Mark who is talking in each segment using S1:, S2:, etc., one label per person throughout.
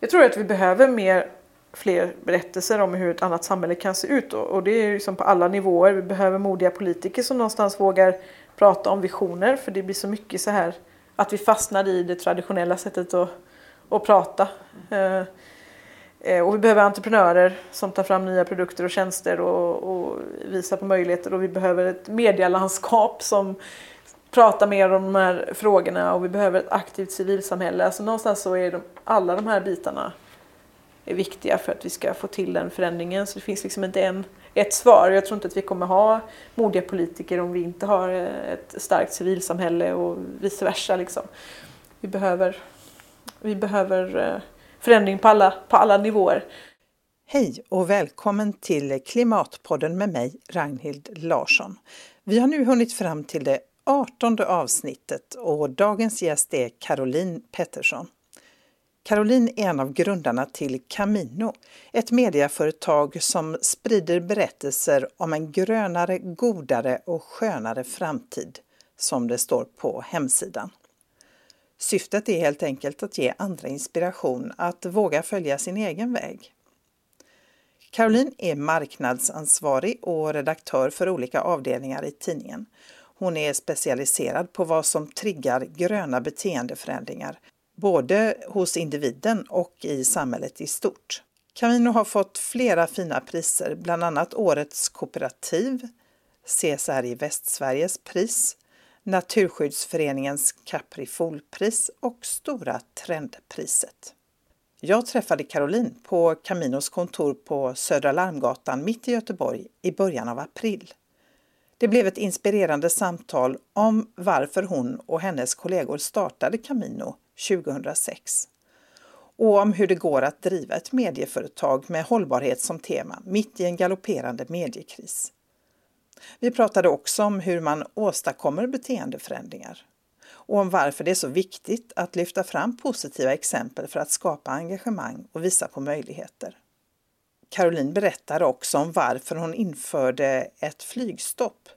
S1: Jag tror att vi behöver mer fler berättelser om hur ett annat samhälle kan se ut och, och det är liksom på alla nivåer. Vi behöver modiga politiker som någonstans vågar prata om visioner för det blir så mycket så här att vi fastnar i det traditionella sättet att, att prata. Mm. eh, och vi behöver entreprenörer som tar fram nya produkter och tjänster och, och visar på möjligheter och vi behöver ett medielandskap som prata mer om de här frågorna och vi behöver ett aktivt civilsamhälle. Alltså någonstans så är de, alla de här bitarna är viktiga för att vi ska få till den förändringen. Så det finns liksom inte en, ett svar. Jag tror inte att vi kommer ha modiga politiker om vi inte har eh, ett starkt civilsamhälle och vice versa. Liksom. Vi behöver, vi behöver eh, förändring på alla, på alla nivåer.
S2: Hej och välkommen till Klimatpodden med mig, Ragnhild Larsson. Vi har nu hunnit fram till det artonde avsnittet och dagens gäst är Caroline Pettersson. Caroline är en av grundarna till Camino, ett mediaföretag som sprider berättelser om en grönare, godare och skönare framtid, som det står på hemsidan. Syftet är helt enkelt att ge andra inspiration att våga följa sin egen väg. Caroline är marknadsansvarig och redaktör för olika avdelningar i tidningen. Hon är specialiserad på vad som triggar gröna beteendeförändringar både hos individen och i samhället i stort. Camino har fått flera fina priser, bland annat Årets kooperativ, CSR i Västsveriges pris, Naturskyddsföreningens Caprifolpris och Stora Trendpriset. Jag träffade Caroline på Caminos kontor på Södra Larmgatan mitt i Göteborg i början av april. Det blev ett inspirerande samtal om varför hon och hennes kollegor startade Camino 2006 och om hur det går att driva ett medieföretag med hållbarhet som tema mitt i en galopperande mediekris. Vi pratade också om hur man åstadkommer beteendeförändringar och om varför det är så viktigt att lyfta fram positiva exempel för att skapa engagemang och visa på möjligheter. Caroline berättar också om varför hon införde ett flygstopp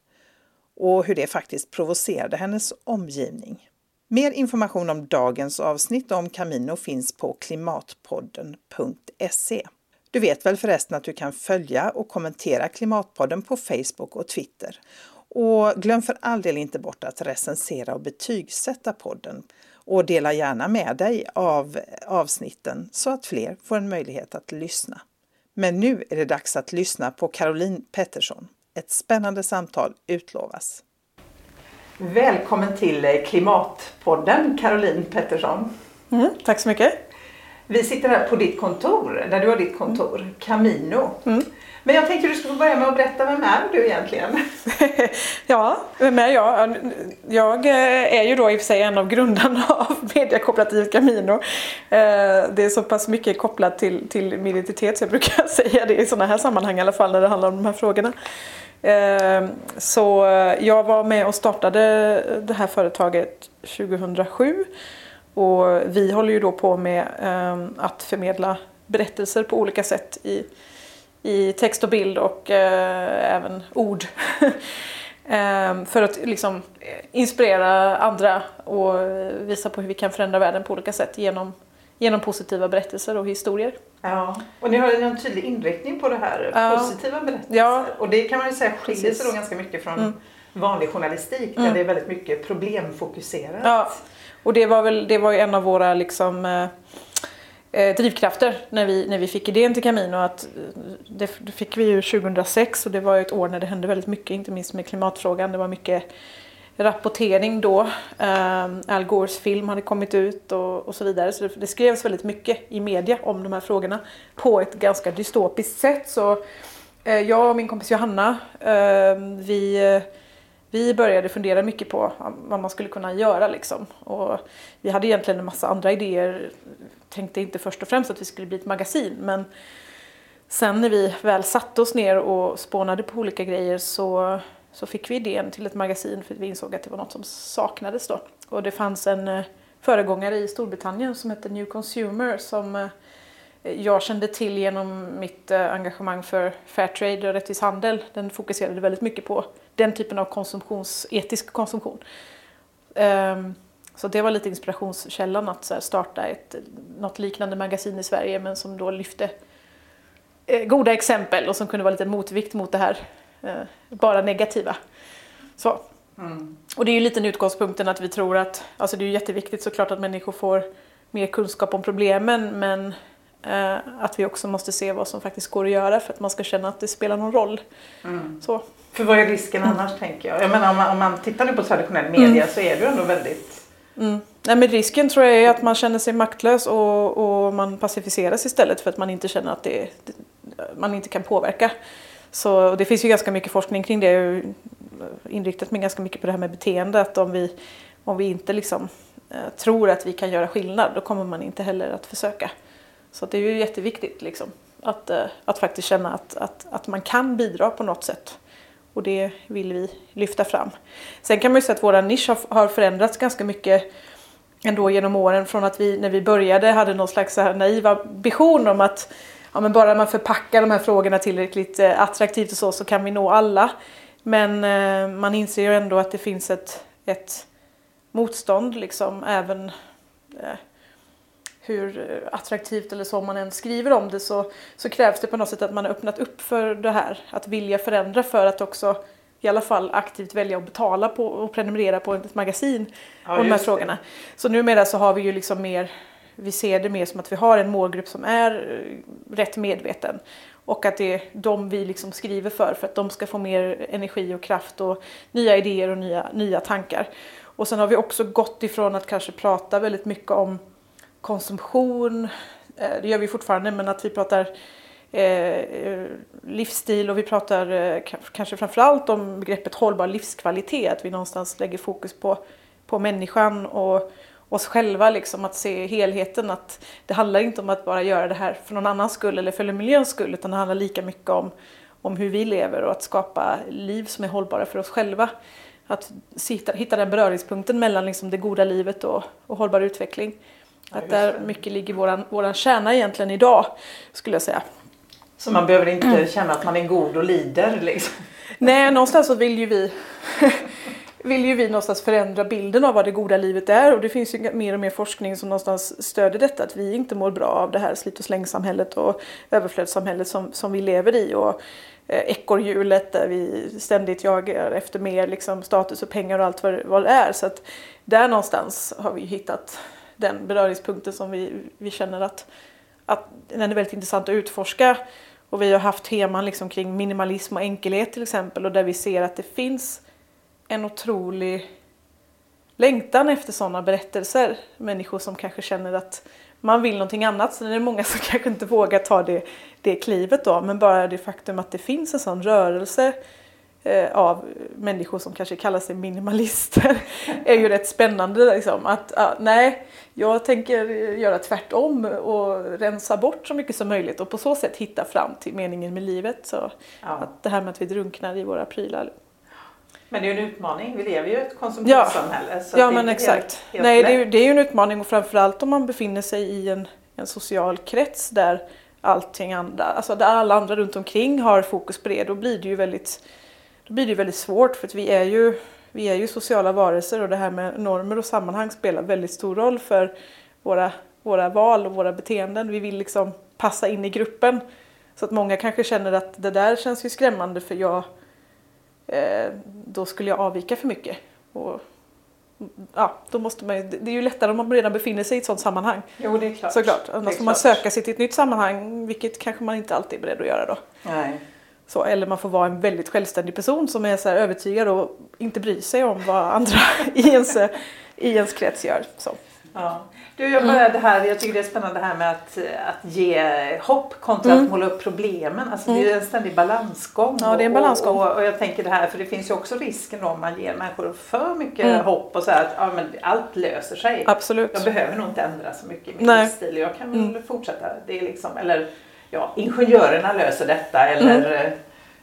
S2: och hur det faktiskt provocerade hennes omgivning. Mer information om dagens avsnitt om Camino finns på klimatpodden.se. Du vet väl förresten att du kan följa och kommentera Klimatpodden på Facebook och Twitter. Och glöm för all del inte bort att recensera och betygsätta podden och dela gärna med dig av avsnitten så att fler får en möjlighet att lyssna. Men nu är det dags att lyssna på Caroline Pettersson. Ett spännande samtal utlovas. Välkommen till Klimatpodden Caroline Pettersson.
S1: Mm, tack så mycket.
S2: Vi sitter här på ditt kontor, där du har ditt kontor. Camino. Mm. Men jag tänkte att du skulle börja med att berätta, vem är du egentligen?
S1: ja, vem är jag? Jag eh, är ju då i och för sig en av grundarna av mediekooperativet Camino. Eh, det är så pass mycket kopplat till, till min identitet så jag brukar säga det i sådana här sammanhang i alla fall när det handlar om de här frågorna. Eh, så jag var med och startade det här företaget 2007 och vi håller ju då på med att förmedla berättelser på olika sätt i i text och bild och eh, även ord. eh, för att liksom inspirera andra och visa på hur vi kan förändra världen på olika sätt genom, genom positiva berättelser och historier.
S2: Ja, och ni har en tydlig inriktning på det här, ja. positiva berättelser. Ja. Och det kan man ju säga skiljer sig då ganska mycket från mm. vanlig journalistik där mm. det är väldigt mycket problemfokuserat.
S1: Ja, och det var väl det var ju en av våra liksom eh, eh, drivkrafter när vi, när vi fick idén till Camino. Att, eh, det, det fick vi ju 2006 och det var ett år när det hände väldigt mycket, inte minst med klimatfrågan. Det var mycket rapportering då. Eh, Al Gores film hade kommit ut och, och så vidare. Så det, det, skrevs väldigt mycket i media om de här frågorna på ett ganska dystopiskt sätt. Så eh, jag och min kompis Johanna, eh, vi eh, vi började fundera mycket på vad man skulle kunna göra. Liksom. Och vi hade egentligen en massa andra idéer. Tänkte inte först och främst att vi skulle bli ett magasin men sen när vi väl satte oss ner och spånade på olika grejer så, så fick vi idén till ett magasin för vi insåg att det var något som saknades då. Och det fanns en eh, föregångare i Storbritannien som hette New Consumer som eh, jag kände till genom mitt eh, engagemang för Fairtrade och rättvis handel. Den fokuserade väldigt mycket på den typen av konsumtions, etisk konsumtion. Um, så det var lite inspirationskällan att starta ett, något liknande magasin i Sverige men som då lyfte eh, goda exempel och som kunde vara lite motvikt mot det här eh, bara negativa. Så. Mm. Och det är ju lite utgångspunkten att vi tror att, alltså det är ju jätteviktigt såklart att människor får mer kunskap om problemen men att vi också måste se vad som faktiskt går att göra för att man ska känna att det spelar någon roll.
S2: Mm. Så. För vad är risken annars mm. tänker jag? Jag menar om man, om man tittar nu på traditionell media mm. så är det ju ändå väldigt
S1: Mm. Nej, men risken tror jag är att man känner sig maktlös och, och man pacificeras istället för att man inte känner att det, man inte kan påverka. Så det finns ju ganska mycket forskning kring det. Jag har inriktat mig ganska mycket på det här med beteende. Att om vi, om vi inte liksom, eh, tror att vi kan göra skillnad då kommer man inte heller att försöka. Så det är ju jätteviktigt liksom, att, eh, att faktiskt känna att, att, att man kan bidra på något sätt. Och det vill vi lyfta fram. Sen kan man ju säga att vår nisch har, har förändrats ganska mycket ändå genom åren från att vi när vi började hade någon slags här naiva vision om att ja, men bara man förpackar de här frågorna tillräckligt eh, attraktivt och så, så kan vi nå alla. Men eh, man inser ju ändå att det finns ett, ett motstånd liksom även eh, hur attraktivt eller så man än skriver om det så, så krävs det på något sätt att man har öppnat upp för det här. Att vilja förändra för att också i alla fall aktivt välja att betala på och prenumerera på ett magasin ja, om de här frågorna. Det. Så numera så har vi ju liksom mer, vi ser det mer som att vi har en målgrupp som är eh, rätt medveten. Och att det är de vi liksom skriver för, för att de ska få mer energi och kraft och nya idéer och nya, nya tankar. Och sen har vi också gått ifrån att kanske prata väldigt mycket om konsumtion, eh, det gör vi fortfarande, men att vi pratar eh, livsstil och vi pratar eh, kanske framförallt om begreppet hållbar livskvalitet. Att vi någonstans lägger fokus på, på människan och oss själva, liksom, att se helheten. Att det handlar inte om att bara göra det här för någon annans skull eller för miljöns skull utan det handlar lika mycket om, om hur vi lever och att skapa liv som är hållbara för oss själva. Att hitta, hitta den beröringspunkten mellan liksom, det goda livet och, och hållbar utveckling. Att där mycket ligger våran, våran kärna egentligen idag, skulle jag säga.
S2: Så man behöver inte mm. känna att man är god och lider liksom?
S1: Nej, någonstans så vill ju vi vill ju vi någonstans förändra bilden av vad det goda livet är och det finns ju mer och mer forskning som någonstans stödjer detta att vi inte mår bra av det här slit och slängsamhället och överflödssamhället som, som vi lever i och eh, ekorrhjulet där vi ständigt jagar efter mer liksom, status och pengar och allt vad, vad det är. Så att där någonstans har vi hittat den beröringspunkten som vi, vi känner att, att den är väldigt intressant att utforska. Och vi har haft teman liksom kring minimalism och enkelhet till exempel och där vi ser att det finns en otrolig längtan efter sådana berättelser. Människor som kanske känner att man vill någonting annat. Sen är det många som kanske inte vågar ta det, det klivet då. Men bara det faktum att det finns en sån rörelse av människor som kanske kallar sig minimalister är ju rätt spännande. Liksom. Att ah, nej, jag tänker göra tvärtom och rensa bort så mycket som möjligt och på så sätt hitta fram till meningen med livet. Så ja. att det här med att vi drunknar i våra prylar.
S2: Men det är ju en utmaning. Vi lever ju i ett konsumtionssamhälle.
S1: Ja, ja men exakt. Helt, helt Nej, det är, det är ju en utmaning och framförallt om man befinner sig i en, en social krets där allting andra, alltså där alla andra runt omkring har fokus på det, då blir det ju väldigt, då blir det väldigt svårt för att vi är ju vi är ju sociala varelser och det här med normer och sammanhang spelar väldigt stor roll för våra, våra val och våra beteenden. Vi vill liksom passa in i gruppen. Så att många kanske känner att det där känns ju skrämmande för jag eh, då skulle jag avvika för mycket. Och, ja, då måste man, det är ju lättare om man redan befinner sig i ett sådant sammanhang.
S2: Jo, det är klart.
S1: Såklart. Annars får man söka sig till ett nytt sammanhang, vilket kanske man inte alltid är beredd att göra då.
S2: Nej.
S1: Så, eller man får vara en väldigt självständig person som är så övertygad och inte bryr sig om vad andra i ens, i ens krets gör. Så.
S2: Ja. Du, jag, bara det här, jag tycker det är spännande det här med att, att ge hopp kontra mm. att måla upp problemen. Alltså, mm. Det är en ständig balansgång.
S1: Ja, det är en balansgång.
S2: Och, och, och, jag tänker det här, för det finns ju också risken om man ger människor för mycket mm. hopp och så att ja, men allt löser sig.
S1: Absolut.
S2: Jag behöver nog inte ändra så mycket i min livsstil. Jag kan väl mm. fortsätta. Det är liksom, eller ja, ingenjörerna löser detta eller mm.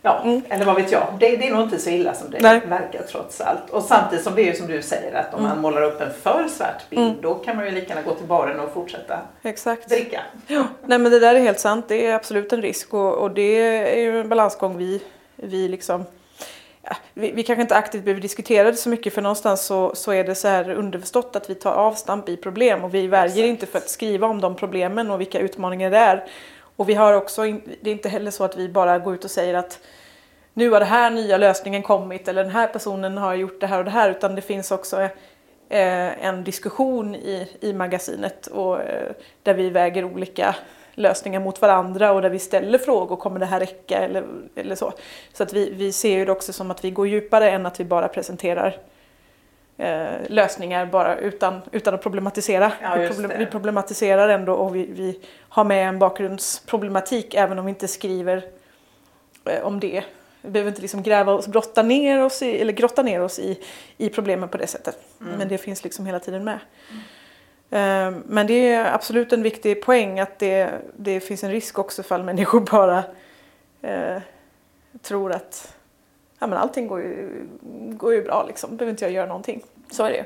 S2: Ja, mm. eller vad vet jag. Det, det, är nog inte så illa som det Nej. verkar trots allt. Och samtidigt som det är som du säger att om mm. man målar upp en för svart bild mm. då kan man ju lika gärna gå till baren och fortsätta
S1: Exakt.
S2: dricka.
S1: Ja. Nej men det där är helt sant. Det är absolut en risk och, och det är ju en balansgång vi, vi liksom vi, vi kanske inte aktivt behöver diskutera det så mycket för någonstans så, så är det så här underförstått att vi tar avstamp i problem och vi värjer inte för att skriva om de problemen och vilka utmaningar det är. Och vi har också, det är inte heller så att vi bara går ut och säger att nu har den här nya lösningen kommit eller den här personen har gjort det här och det här utan det finns också eh, en diskussion i, i magasinet och, eh, där vi väger olika lösningar mot varandra och där vi ställer frågor, kommer det här räcka eller, eller så. Så att vi, vi ser ju det också som att vi går djupare än att vi bara presenterar eh, lösningar bara utan, utan att problematisera.
S2: Ja,
S1: vi, problem, vi, problematiserar ändå och vi, vi, har med en bakgrundsproblematik även om vi inte skriver eh, om det. Vi behöver inte liksom gräva oss, grotta ner oss i, eller grotta ner oss i, i problemen på det sättet. Mm. Men det finns liksom hela tiden med. Mm. Ehm, men det är absolut en viktig poäng att det, det finns en risk också för människor bara eh, tror att ja, men allting går ju, går ju bra liksom, behöver inte jag göra någonting. Så är det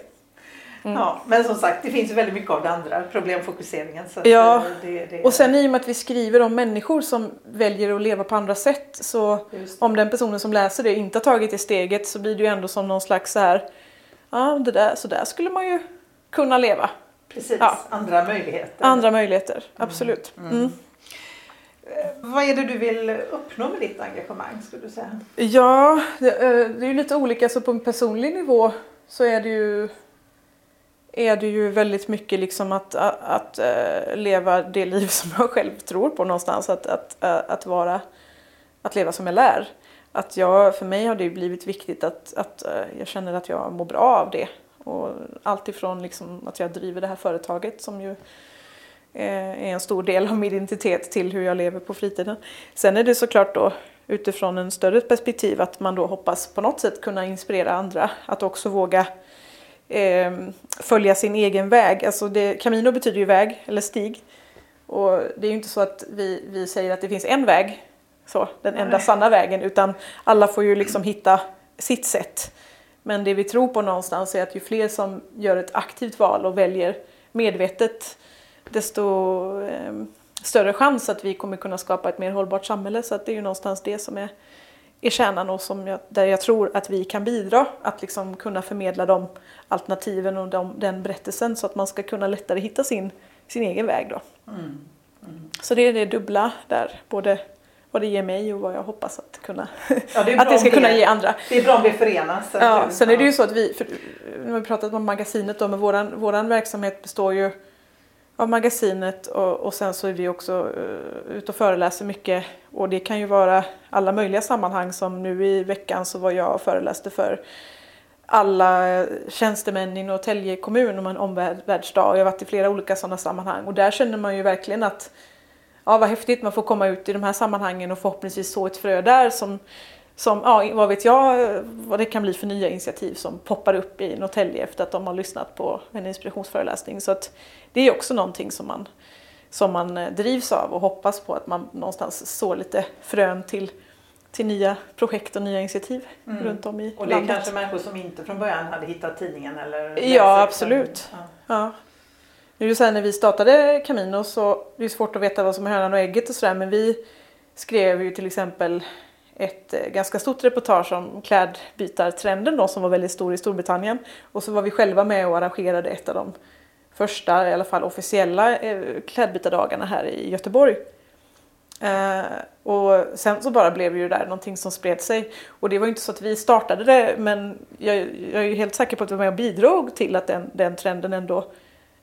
S2: Mm. Ja, men som sagt det finns ju väldigt mycket av det andra, problemfokuseringen. Så
S1: ja, det, det, och sen i och med att vi skriver om människor som väljer att leva på andra sätt så om den personen som läser det inte har tagit det steget så blir det ju ändå som någon slags så här, ja det där, så där skulle man ju kunna leva.
S2: Precis, ja. andra möjligheter.
S1: Andra möjligheter, mm. absolut. Mm. Mm.
S2: Eh, vad är det du vill uppnå med ditt engagemang skulle du säga?
S1: Ja, det, eh, det är ju lite olika. Så på en personlig nivå så är det ju är det ju väldigt mycket liksom att, att, att leva det liv som jag själv tror på någonstans. Att, att, att, vara, att leva som jag lär. Att jag, för mig har det blivit viktigt att, att jag känner att jag mår bra av det. Och allt ifrån liksom att jag driver det här företaget som ju är en stor del av min identitet till hur jag lever på fritiden. Sen är det såklart då utifrån en större perspektiv att man då hoppas på något sätt kunna inspirera andra att också våga eh, följa sin egen väg. Alltså det, Camino betyder ju väg eller stig. Och det är ju inte så att vi, vi säger att det finns en väg, så, den enda Nej. sanna vägen, utan alla får ju liksom hitta sitt sätt. Men det vi tror på någonstans är att ju fler som gör ett aktivt val och väljer medvetet desto eh, större chans att vi kommer kunna skapa ett mer hållbart samhälle. Så att det är ju någonstans det som är, är kärnan och som jag, där jag tror att vi kan bidra. Att liksom kunna förmedla de alternativen och de, den berättelsen så att man ska kunna lättare hitta sin, sin egen väg. Då. Mm. Mm. Så det är det dubbla där, både vad det ger mig och vad jag hoppas att, kunna, ja, det att det ska kunna ge andra.
S2: Det är bra om det förenas.
S1: Ja, sen är det ju så att vi, för, nu har vi pratat om magasinet då, men våran, våran verksamhet består ju av magasinet och, och sen så är vi också uh, ute och föreläser mycket och det kan ju vara alla möjliga sammanhang som nu i veckan så var jag och föreläste för alla eh, tjänstemän i Norrtälje kommun om en omvärldsdag. Jag har varit i flera olika sådana sammanhang och där känner man ju verkligen att ja, vad häftigt man får komma ut i de här sammanhangen och förhoppningsvis så ett frö där som, som ja, vad vet jag vad det kan bli för nya initiativ som poppar upp i Norrtälje efter att de har lyssnat på en inspirationsföreläsning. Så att det är också någonting som man, som man eh, drivs av och hoppas på att man någonstans så lite frön till till nya projekt och nya initiativ mm. runt om i landet.
S2: Och det är kanske människor som inte från början hade hittat tidningen eller
S1: Ja, absolut. Ja. ja. Nu när vi startade Camino så det är svårt att veta vad som är hönan och ägget och sådär men vi skrev ju till exempel ett eh, ganska stort reportage om klädbytartrenden då, som var väldigt stor i Storbritannien. Och så var vi själva med och arrangerade ett av de första, i alla fall officiella, eh, klädbytardagarna här i Göteborg. Eh, och sen så bara blev ju det där någonting som spred sig. Och det var ju inte så att vi startade det men jag, jag är helt säker på att vi var med och bidrog till att den, den trenden ändå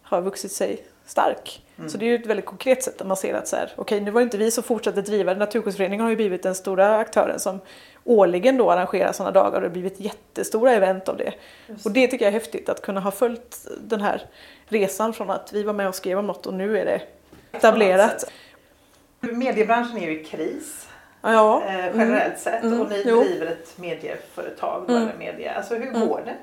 S1: har vuxit sig stark. Mm. Så det är ju ett väldigt konkret sätt att man ser att så här, okej okay, nu var inte vi som fortsatte driva det. Naturskyddsföreningen har ju blivit den stora aktören som årligen då arrangerar sådana dagar och det har blivit jättestora event av det. Just. Och det tycker jag är häftigt att kunna ha följt den här resan från att vi var med och skrev om något och nu är det etablerat.
S2: Mediebranschen är ju i kris.
S1: Ja.
S2: Eh, generellt mm. sett och ni mm. driver ett medieföretag, mm. Media. Alltså hur mm. går det?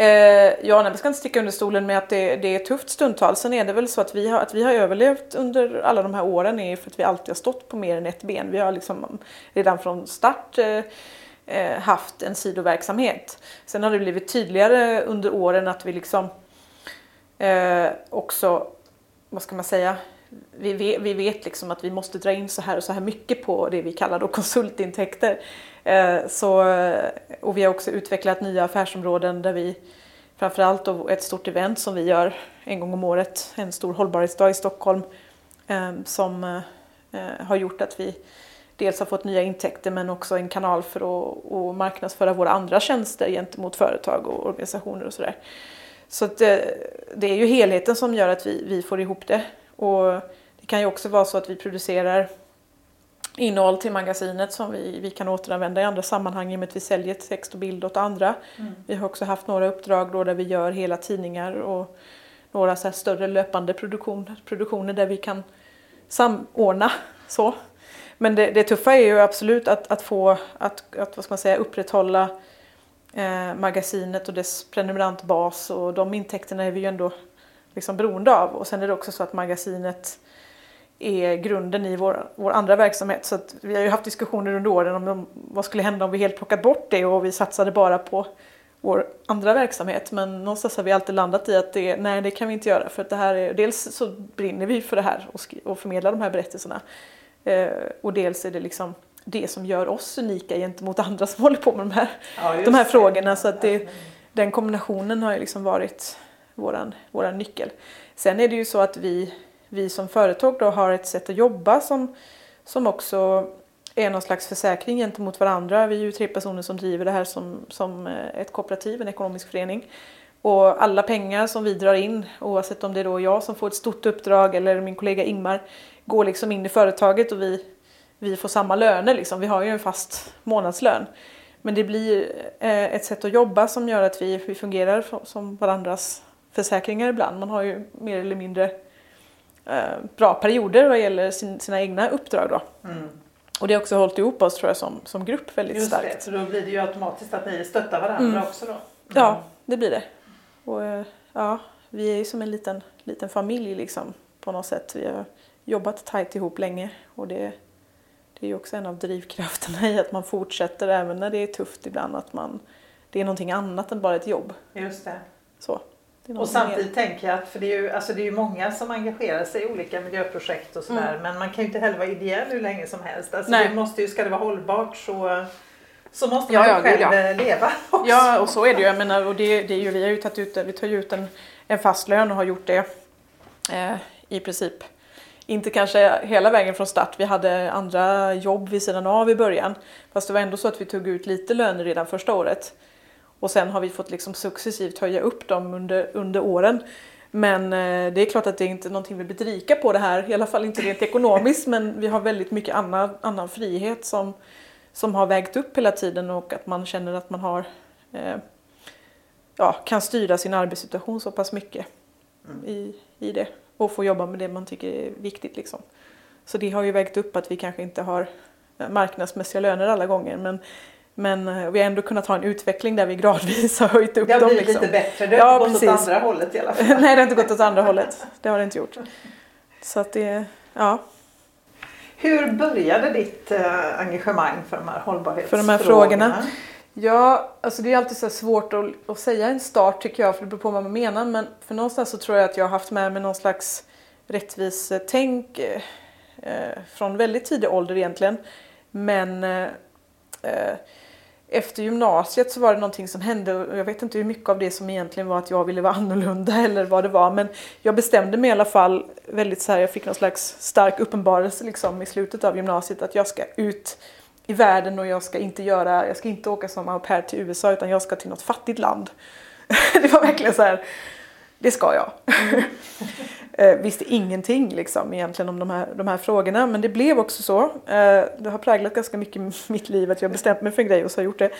S1: Eh, ja, nej, vi ska inte sticka under stolen med att det, det är tufft stundtals. Sen är det väl så att vi har, att vi har överlevt under alla de här åren är för att vi alltid har stått på mer än ett ben. Vi har liksom redan från start eh, eh, haft en sidoverksamhet. Sen har det blivit tydligare under åren att vi liksom eh, också, vad ska man säga, vi vet, vi vet liksom att vi måste dra in så här och så här mycket på det vi kallar då konsultintäkter. Eh, så, eh, och vi har också utvecklat nya affärsområden där vi framförallt då ett stort event som vi gör en gång om året, en stor hållbarhetsdag i Stockholm ehm, som eh, har gjort att vi dels har fått nya intäkter men också en kanal för att, att marknadsföra våra andra tjänster gentemot företag och organisationer och sådär. Så det, det, är ju helheten som gör att vi, vi får ihop det. Och det kan ju också vara så att vi producerar innehåll till magasinet som vi, vi kan återanvända i andra sammanhang i och med att vi säljer text och bild åt andra. Mm. Vi har också haft några uppdrag då där vi gör hela tidningar och några så större löpande produktion, produktioner där vi kan samordna så. Men det, det tuffa är ju absolut att, att få att, att vad ska man säga, upprätthålla eh, magasinet och dess prenumerantbas och de intäkterna är vi ju ändå liksom beroende av. Och sen är det också så att magasinet är grunden i vår, vår andra verksamhet. Så vi har ju haft diskussioner under åren om vad skulle hända om vi helt plockat bort det och vi satsade bara på vår andra verksamhet. Men någonstans har vi alltid landat i att det, nej, det kan vi inte göra. För att det här är, dels så brinner vi för det här och, och förmedlar de här berättelserna. Eh, och dels är det liksom det som gör oss unika gentemot andra som håller på med de här, ja, de här frågorna. Så att det, den kombinationen har ju liksom varit våran, våran nyckel. Sen är det ju så att vi, vi som företag då har ett sätt att jobba som, som också är någon slags försäkring gentemot varandra. Vi är ju tre personer som driver det här som, som eh, ett kooperativ, en ekonomisk förening. Och alla pengar som vi drar in, oavsett om det är då jag som får ett stort uppdrag eller min kollega Ingmar, går liksom in i företaget och vi, vi får samma löner. Liksom. Vi har ju en fast månadslön. Men det blir eh, ett sätt att jobba som gör att vi, vi fungerar som varandras försäkringar ibland. Man har ju mer eller mindre bra perioder vad gäller sin, sina egna uppdrag. Då. Mm. Och det har också hållit ihop oss tror jag som, som grupp väldigt
S2: Just
S1: starkt.
S2: Det, så då blir det ju automatiskt att ni stöttar varandra mm. också då? Mm.
S1: Ja, det blir det. Och, eh, ja, vi är ju som en liten, liten familj liksom på något sätt. Vi har jobbat tajt ihop länge och det, det är ju också en av drivkrafterna i att man fortsätter även när det är tufft ibland. Att man, det är någonting annat än bara ett jobb.
S2: Just det.
S1: Så.
S2: Och samtidigt mer. tänker jag att för det är ju alltså det är ju många som engagerar sig i olika miljöprojekt och sådär mm. men man kan ju inte heller vara ideell hur länge som helst. Alltså Nej. det måste ju, ska det vara hållbart så, så måste man ja, ja, själv ja. leva också.
S1: Ja och så är det ju. Jag menar, och det, det är ju, vi har ju tagit ut, vi tar ju ut en, en fast lön och har gjort det eh, i princip inte kanske hela vägen från start. Vi hade andra jobb vid sidan av i början. Fast det var ändå så att vi tog ut lite löner redan första året. Och sen har vi fått liksom successivt höja upp dem under, under åren. Men eh, det är klart att det är inte någonting vi blir rika på det här, i alla fall inte rent ekonomiskt. Men vi har väldigt mycket annan, annan frihet som, som har vägt upp hela tiden och att man känner att man har eh, ja, kan styra sin arbetssituation så pass mycket mm. i, i det och få jobba med det man tycker är viktigt. Liksom. Så det har ju vägt upp att vi kanske inte har eh, marknadsmässiga löner alla gånger men, men eh, vi har ändå kunnat ha en utveckling där vi gradvis har höjt upp
S2: dem.
S1: Det
S2: har blivit liksom. lite bättre, det har ja, inte gått åt andra hållet i alla fall.
S1: Nej, det har inte gått åt andra hållet. Det har det inte gjort. Så att det, ja.
S2: Hur började ditt äh, engagemang för de här hållbarhetsfrågorna?
S1: För de här frågorna? Ja, alltså det är alltid så svårt att, att, säga en start tycker jag, för det beror på vad man menar. Men för någonstans så tror jag att jag har haft med mig någon slags rättvisetänk eh, eh, från väldigt tidig ålder egentligen. Men eh, eh, efter gymnasiet så var det någonting som hände och jag vet inte hur mycket av det som egentligen var att jag ville vara annorlunda eller vad det var. Men jag bestämde mig i alla fall väldigt så här, jag fick någon slags stark uppenbarelse liksom i slutet av gymnasiet att jag ska ut i världen och jag ska inte göra, jag ska inte åka som au pair till USA utan jag ska till något fattigt land. det var verkligen så här, det ska jag. eh, visste ingenting liksom egentligen om de här, de här frågorna men det blev också så. Eh, det har präglat ganska mycket mitt liv att jag bestämt mig för en grej och så har jag gjort det.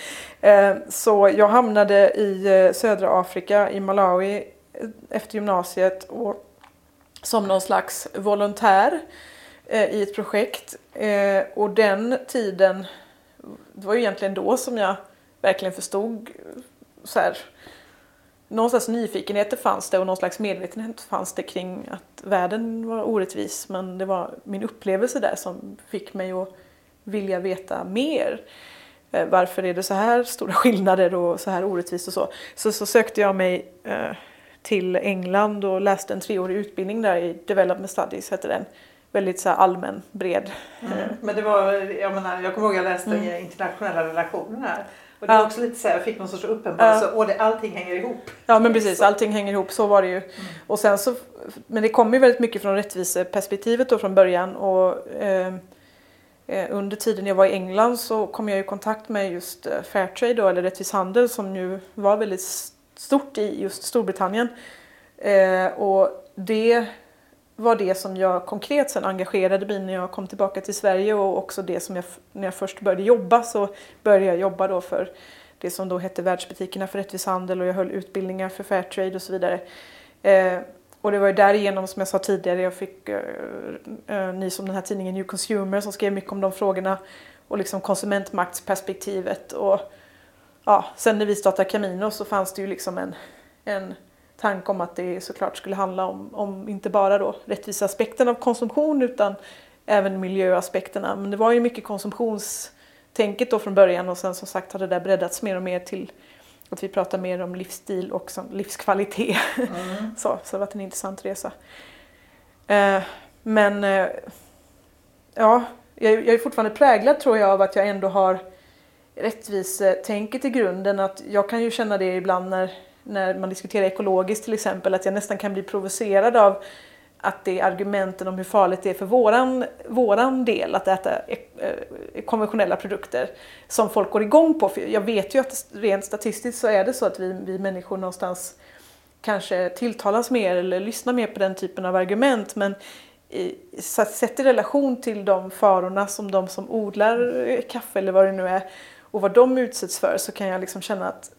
S1: Eh, så jag hamnade i eh, södra Afrika, i Malawi eh, efter gymnasiet och som någon slags volontär Eh, i ett projekt. Eh, och den tiden, det var ju egentligen då som jag verkligen förstod eh, så här, någon slags nyfikenhet fanns det och någon slags medvetenhet fanns det kring att världen var orättvis. Men det var min upplevelse där som fick mig att vilja veta mer. Eh, varför är det så här stora skillnader och så här orättvist och så. Så, så sökte jag mig till England och läste en treårig utbildning där i Development Studies hette den väldigt så allmän, bred.
S2: Mm. Men det var, jag menar, jag kommer ihåg jag läste mm. internationella relationer här. Och det var också lite så här, jag fick någon sorts uppenbarelse, ja. och det, allting hänger ihop.
S1: Ja men precis, allting hänger ihop, så var det ju. Mm. Och sen så, men det kom ju väldigt mycket från rättviseperspektivet då från början. Och, eh, eh, under tiden jag var i England så kom jag i kontakt med just eh, Fairtrade då, eller rättvis handel som ju var väldigt stort i just Storbritannien. Eh, och det var det som jag konkret sen engagerade mig när jag kom tillbaka till Sverige och också det som jag, när jag först började jobba så började jag jobba då för det som då hette Världsbutikerna för rättvis handel och jag höll utbildningar för Fairtrade och så vidare. Eh, och det var ju därigenom som jag sa tidigare, jag fick eh, eh ny som den här tidningen New Consumer som skrev mycket om de frågorna och liksom konsumentmaktsperspektivet och ja, sen när vi startade Camino så fanns det ju liksom en, en tanke om att det såklart skulle handla om, om inte bara då rättviseaspekten av konsumtion utan även miljöaspekterna. Men det var ju mycket konsumtionstänket då från början och sen som sagt har det där breddats mer och mer till att vi pratar mer om livsstil och livskvalitet. Mm. så, så det har varit en intressant resa. Eh, men eh, ja, jag, jag är fortfarande präglad tror jag av att jag ändå har rättvisetänket i grunden. Att jag kan ju känna det ibland när när man diskuterar ekologiskt till exempel, att jag nästan kan bli provocerad av att det är argumenten om hur farligt det är för våran, våran del att äta eh, eh, konventionella produkter som folk går igång på. För jag vet ju att rent statistiskt så är det så att vi, vi människor någonstans kanske tilltalas mer eller lyssnar mer på den typen av argument men i, sett i relation till de farorna som de som odlar eh, kaffe eller vad det nu är och vad de utsätts för så kan jag liksom känna att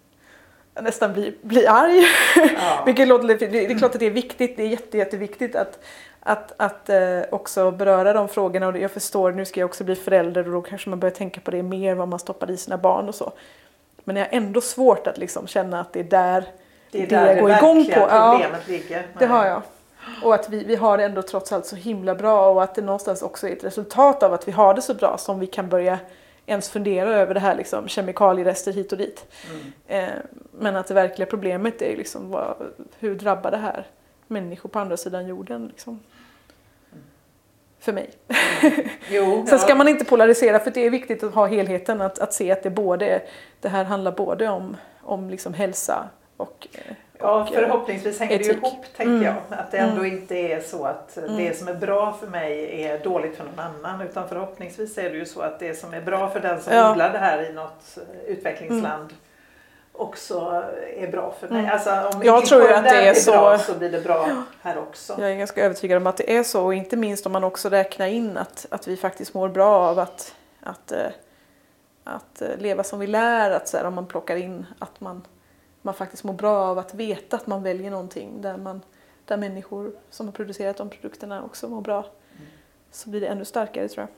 S1: nästan bli, bli arg. Ja. Vilket låter, det är klart att det är viktigt, det är jätte, jätteviktigt att, att, att eh, också beröra de frågorna och jag förstår, nu ska jag också bli förälder och då kanske man börjar tänka på det mer, vad man stoppar i sina barn och så. Men jag har ändå svårt att liksom känna att det är där
S2: det, är där det, det går igång på. ja, ligger.
S1: Det har jag. Och att vi, vi har det ändå trots allt så himla bra och att det någonstans också är ett resultat av att vi har det så bra som vi kan börja ens fundera över det här liksom, kemikalierester hit och dit. Mm. Eh, men att det verkliga problemet är liksom vad, hur drabbar det här människor på andra sidan jorden? Liksom. För mig. Mm. Jo, Sen ska man inte polarisera för det är viktigt att ha helheten, att, att se att det, både, det här handlar både om, om liksom hälsa och eh,
S2: Ja, förhoppningsvis hänger etik. det ihop tänker mm. jag. Att det ändå mm. inte är så att mm. det som är bra för mig är dåligt för någon annan. Utan förhoppningsvis är det ju så att det som är bra för den som ja. odlar det här i något utvecklingsland mm. också är bra för mig. Mm. Alltså om
S1: jag tror ju att det är, är så.
S2: Bra, så blir det bra här också.
S1: Jag är ganska övertygad om att det är så och inte minst om man också räknar in att, att vi faktiskt mår bra av att, att, att, att leva som vi lär. Att så här, om man plockar in att man man faktiskt mår bra av att veta att man väljer någonting där, man, där människor som har producerat de produkterna också mår bra. Mm. Så blir det ännu starkare tror jag.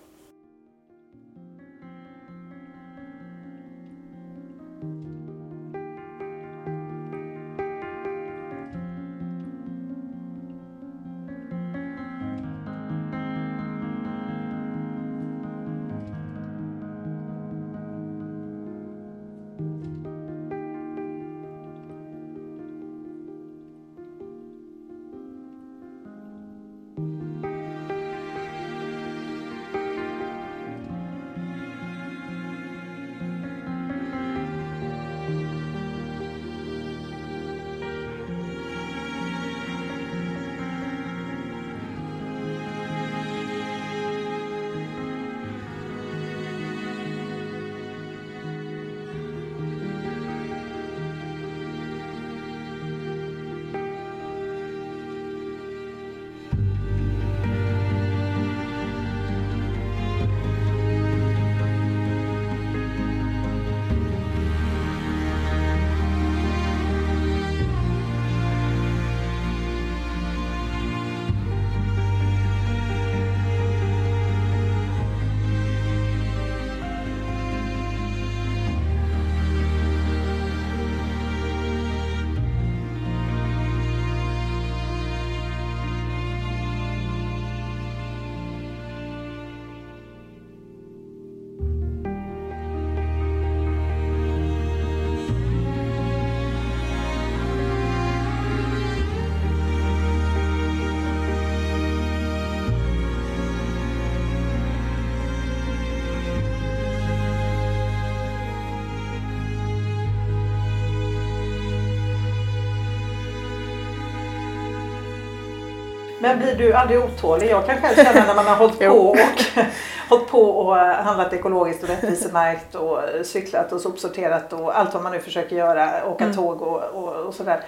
S2: Men blir du aldrig otålig? Jag kan själv känna när man har hållit på och, hållit på och handlat ekologiskt och rättvisemärkt och cyklat och sopsorterat och allt vad man nu försöker göra, åka mm. tåg och, och, och sådär.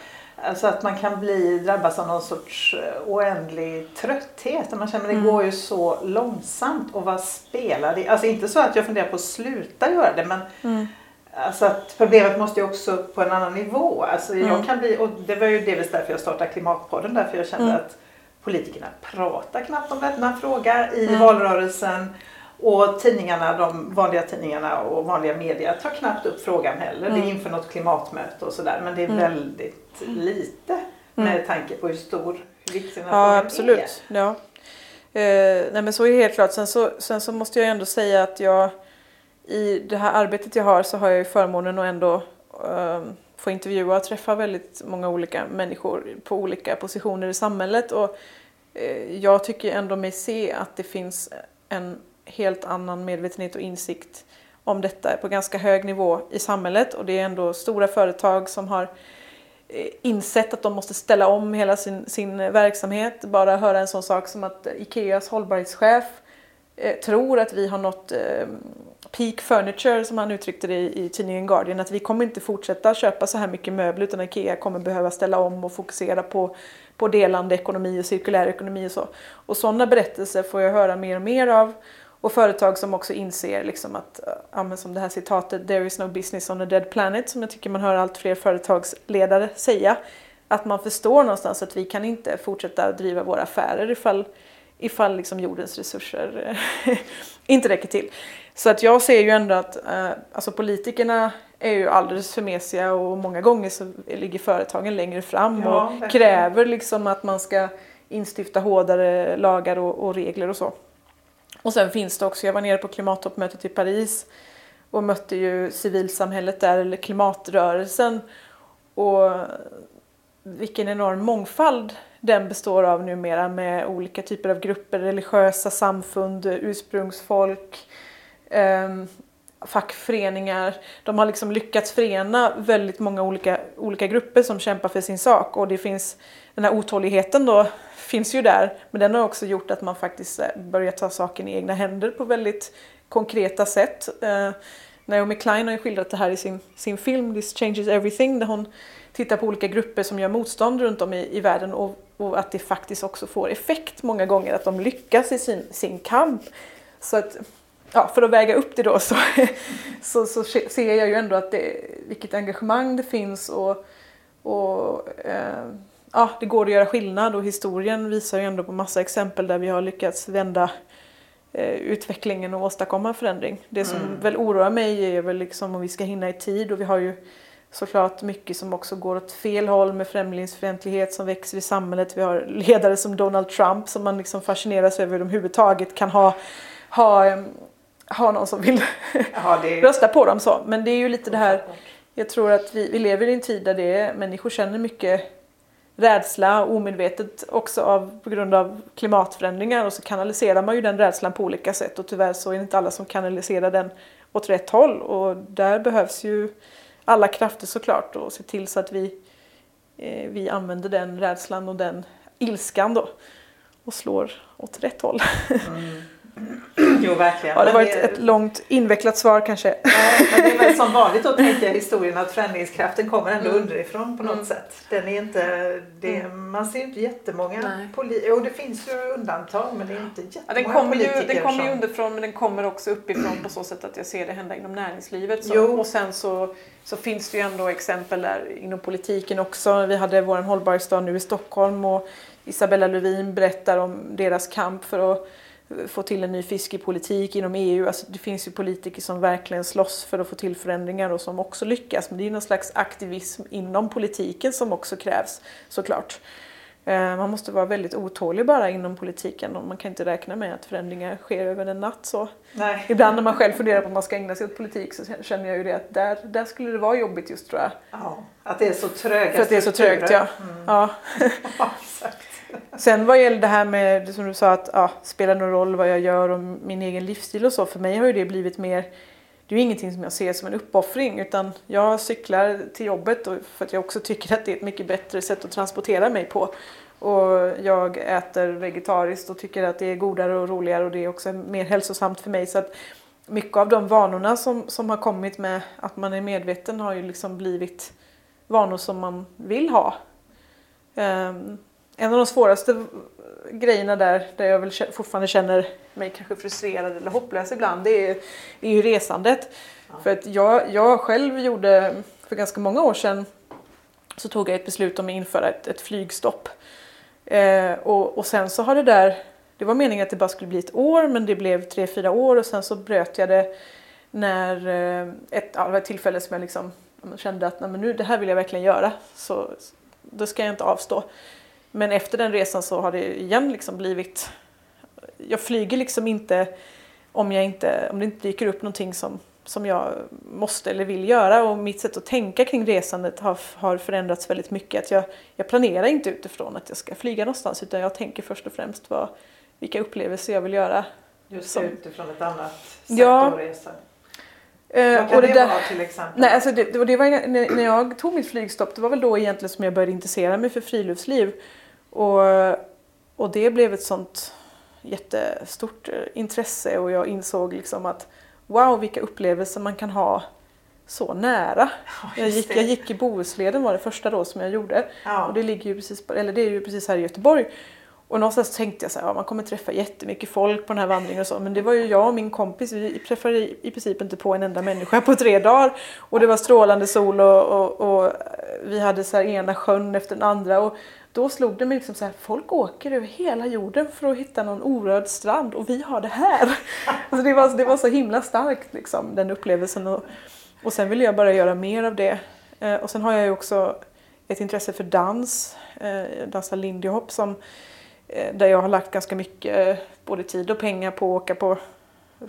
S2: Alltså att man kan bli, drabbas av någon sorts oändlig trötthet. Man känner att det mm. går ju så långsamt och vad spelar det? Alltså inte så att jag funderar på att sluta göra det men mm. Alltså att problemet måste ju också på en annan nivå. Alltså mm. jag kan bli, och det var ju delvis därför jag startade Klimatpodden. Därför jag kände mm. att politikerna pratar knappt om denna fråga i mm. valrörelsen. Och tidningarna, de vanliga tidningarna och vanliga media tar knappt upp frågan heller. Mm. Det är inför något klimatmöte och sådär men det är mm. väldigt lite med mm. tanke på hur stor vikten av
S1: ja, absolut. är. Ja, eh, nej men så är det helt klart. Sen så, sen så måste jag ändå säga att jag i det här arbetet jag har så har jag ju förmånen att ändå eh, få intervjua och träffa väldigt många olika människor på olika positioner i samhället. Och eh, jag tycker ändå mig se att det finns en helt annan medvetenhet och insikt om detta på ganska hög nivå i samhället och det är ändå stora företag som har eh, insett att de måste ställa om hela sin, sin verksamhet. Bara höra en sån sak som att Ikeas hållbarhetschef eh, tror att vi har nått eh, peak furniture som han uttryckte det i, i tidningen Guardian att vi kommer inte fortsätta köpa så här mycket möbler utan Ikea kommer behöva ställa om och fokusera på, på delande ekonomi och cirkulär ekonomi och så. Och sådana berättelser får jag höra mer och mer av och företag som också inser liksom att, ja, som det här citatet “There is no business on a dead planet” som jag tycker man hör allt fler företagsledare säga. Att man förstår någonstans att vi kan inte fortsätta driva våra affärer ifall, ifall liksom jordens resurser inte räcker till. Så att jag ser ju ändå att eh, alltså politikerna är ju alldeles för mesiga och många gånger så ligger företagen längre fram ja, och kräver liksom att man ska instifta hårdare lagar och, och regler och så. Och sen finns det också, jag var nere på klimattoppmötet i Paris och mötte ju civilsamhället där, eller klimatrörelsen. Och vilken enorm mångfald den består av numera med olika typer av grupper, religiösa samfund, ursprungsfolk, eh, fackföreningar. De har liksom lyckats förena väldigt många olika, olika grupper som kämpar för sin sak och det finns den här otåligheten då finns ju där men den har också gjort att man faktiskt eh, börjar ta saken i egna händer på väldigt konkreta sätt. Eh, Naomi Klein har ju skildrat det här i sin, sin film This changes everything där hon tittar på olika grupper som gör motstånd runt om i, i världen och, och, att det faktiskt också får effekt många gånger att de lyckas i sin, sin kamp. Så att, ja, för att väga upp det då så, så, så ser jag ju ändå att det, vilket engagemang det finns och, och eh, ja, det går att göra skillnad och historien visar ju ändå på massa exempel där vi har lyckats vända eh, utvecklingen och åstadkomma förändring. Det som mm. väl oroar mig är väl liksom om vi ska hinna i tid och vi har ju såklart mycket som också går åt fel håll med främlingsfientlighet som växer i samhället. Vi har ledare som Donald Trump som man liksom fascineras över hur de överhuvudtaget kan ha, ha, ha någon som vill ja, är... rösta på dem så. Men det är ju lite det här, jag tror att vi, vi lever i en tid där det är, människor känner mycket rädsla omedvetet också av, på grund av klimatförändringar och så kanaliserar man ju den rädslan på olika sätt och tyvärr så är det inte alla som kanaliserar den åt rätt håll och där behövs ju alla krafter såklart och se till så att vi, eh, vi använder den rädslan och den ilskan då och slår åt rätt håll. Mm.
S2: Jo, verkligen.
S1: Ja, det var ett, ett långt invecklat svar kanske.
S2: Ja, men det är väl som vanligt då tänker jag historien att förändringskraften kommer ändå mm. underifrån på något mm. sätt. Den är inte, det, mm. Man ser inte jättemånga politiker, och det finns ju undantag men det är inte jättemånga ja,
S1: den kommer ju, Den kommer ju underifrån men den kommer också uppifrån på så sätt att jag ser det hända inom näringslivet. Så, och sen så, så finns det ju ändå exempel där inom politiken också. Vi hade vår hållbarhetsdag nu i Stockholm och Isabella Lövin berättar om deras kamp för att få till en ny fiskepolitik inom EU. Alltså det finns ju politiker som verkligen slåss för att få till förändringar och som också lyckas. Men det är någon slags aktivism inom politiken som också krävs såklart. Eh, man måste vara väldigt otålig bara inom politiken och man kan inte räkna med att förändringar sker över en natt. Så.
S2: Nej.
S1: Ibland när man själv funderar på om man ska ägna sig åt politik så känner jag ju det att där, där skulle det vara jobbigt just tror jag.
S2: Ja, att det är så tröga
S1: För att det är så trögt ja. Mm. ja. Sen vad gäller det här med som du sa att ja, spelar någon roll vad jag gör och min egen livsstil och så. För mig har ju det blivit mer det är ju ingenting som jag ser som en uppoffring utan jag cyklar till jobbet och för att jag också tycker att det är ett mycket bättre sätt att transportera mig på. och jag äter vegetariskt och tycker att det är godare och roligare och det är också mer hälsosamt för mig. Så att mycket av de vanorna som, som har kommit med att man är medveten har ju liksom blivit vanor som man vill ha. Um, en av de svåraste grejerna där, där jag väl fortfarande känner mig kanske frustrerad eller hopplös ibland, det är, är ju resandet. Ja. För att jag, jag själv gjorde, för ganska många år sedan, så tog jag ett beslut om att införa ett, ett flygstopp. Eh, och, och sen så har det där, det var meningen att det bara skulle bli ett år men det blev tre, fyra år och sen så bröt jag det när eh, ett, ja, ett tillfälle som jag liksom kände att nej, men nu, det här vill jag verkligen göra så då ska jag inte avstå. Men efter den resan så har det igen liksom blivit, jag flyger liksom inte om, jag inte om det inte dyker upp någonting som, som jag måste eller vill göra och mitt sätt att tänka kring resandet har, har förändrats väldigt mycket. Att jag, jag planerar inte utifrån att jag ska flyga någonstans utan jag tänker först och främst vad, vilka upplevelser jag vill göra.
S2: Just som, utifrån ett annat sätt ja, att resa.
S1: Eh, Vad kan det, det där, vara till exempel? Nej, alltså det, det, det var när, när jag tog mitt flygstopp, det var väl då egentligen som jag började intressera mig för friluftsliv. Och, och det blev ett sånt jättestort eh, intresse och jag insåg liksom att wow vilka upplevelser man kan ha så nära. Ja, jag, gick, jag gick i Bohusleden var det första då som jag gjorde. Ja. Och det ligger ju precis, eller det är ju precis här i Göteborg. Och någonstans tänkte jag så här, ja, man kommer träffa jättemycket folk på den här vandringen och så. Men det var ju jag och min kompis, vi träffade i princip inte på en enda människa på tre dagar. Och det var strålande sol och, och, och vi hade så ena sjön efter den andra. Och då slog det mig liksom så här, folk åker över hela jorden för att hitta någon orörd strand och vi har det här. Alltså det, var, det var så himla starkt liksom, den upplevelsen. Och, och sen ville jag bara göra mer av det. Eh, och sen har jag ju också ett intresse för dans, eh, dansa lindy hop som Eh, där jag har lagt ganska mycket eh, både tid och pengar på att åka på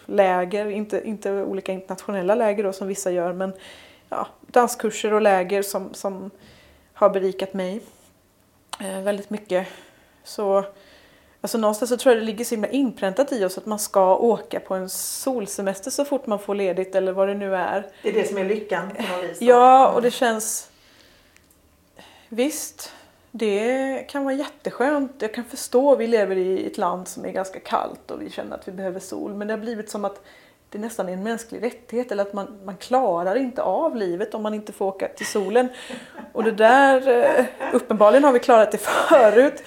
S1: läger, inte, inte olika internationella läger då som vissa gör men ja, danskurser och läger som, som har berikat mig väldigt mycket. Så alltså någonstans så tror jag det ligger så himla inpräntat i oss att man ska åka på en solsemester så fort man får ledigt eller vad det nu är.
S2: Det är det som är lyckan på något vis?
S1: Ja, och det känns Visst, det kan vara jätteskönt. Jag kan förstå, vi lever i ett land som är ganska kallt och vi känner att vi behöver sol. Men det har blivit som att det nästan är en mänsklig rättighet eller att man, man klarar inte av livet om man inte får åka till solen. Och det där, eh, uppenbarligen har vi klarat det förut.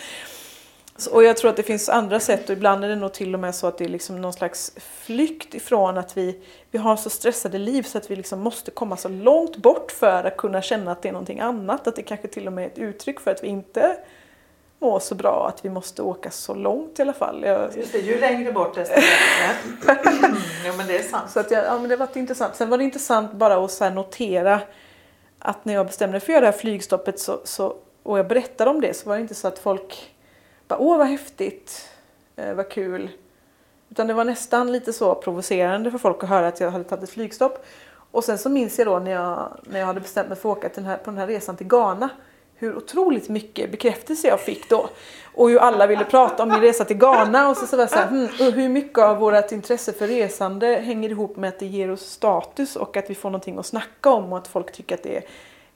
S1: Och jag tror att det finns andra sätt och ibland är det nog till och med så att det är liksom någon slags flykt ifrån att vi, vi har så stressade liv så att vi liksom måste komma så långt bort för att kunna känna att det är någonting annat. Att det kanske till och med är ett uttryck för att vi inte mår så bra, att vi måste åka så långt i alla fall.
S2: Jag... Just det, ju längre bort desto bättre. Jo men det är sant.
S1: Så att jag, ja, men det var intressant. Sen var det intressant bara att så notera att när jag bestämde mig för att göra det här flygstoppet så, så, och jag berättade om det så var det inte så att folk bara, åh vad häftigt, eh, vad kul. Utan det var nästan lite så provocerande för folk att höra att jag hade tagit ett flygstopp. Och sen så minns jag då när jag, när jag hade bestämt mig för att åka till den här, på den här resan till Ghana hur otroligt mycket bekräftelse jag fick då. Och hur alla ville prata om min resa till Ghana. Och så, så var jag så här, hmm, hur mycket av vårt intresse för resande hänger ihop med att det ger oss status och att vi får någonting att snacka om och att folk tycker att det är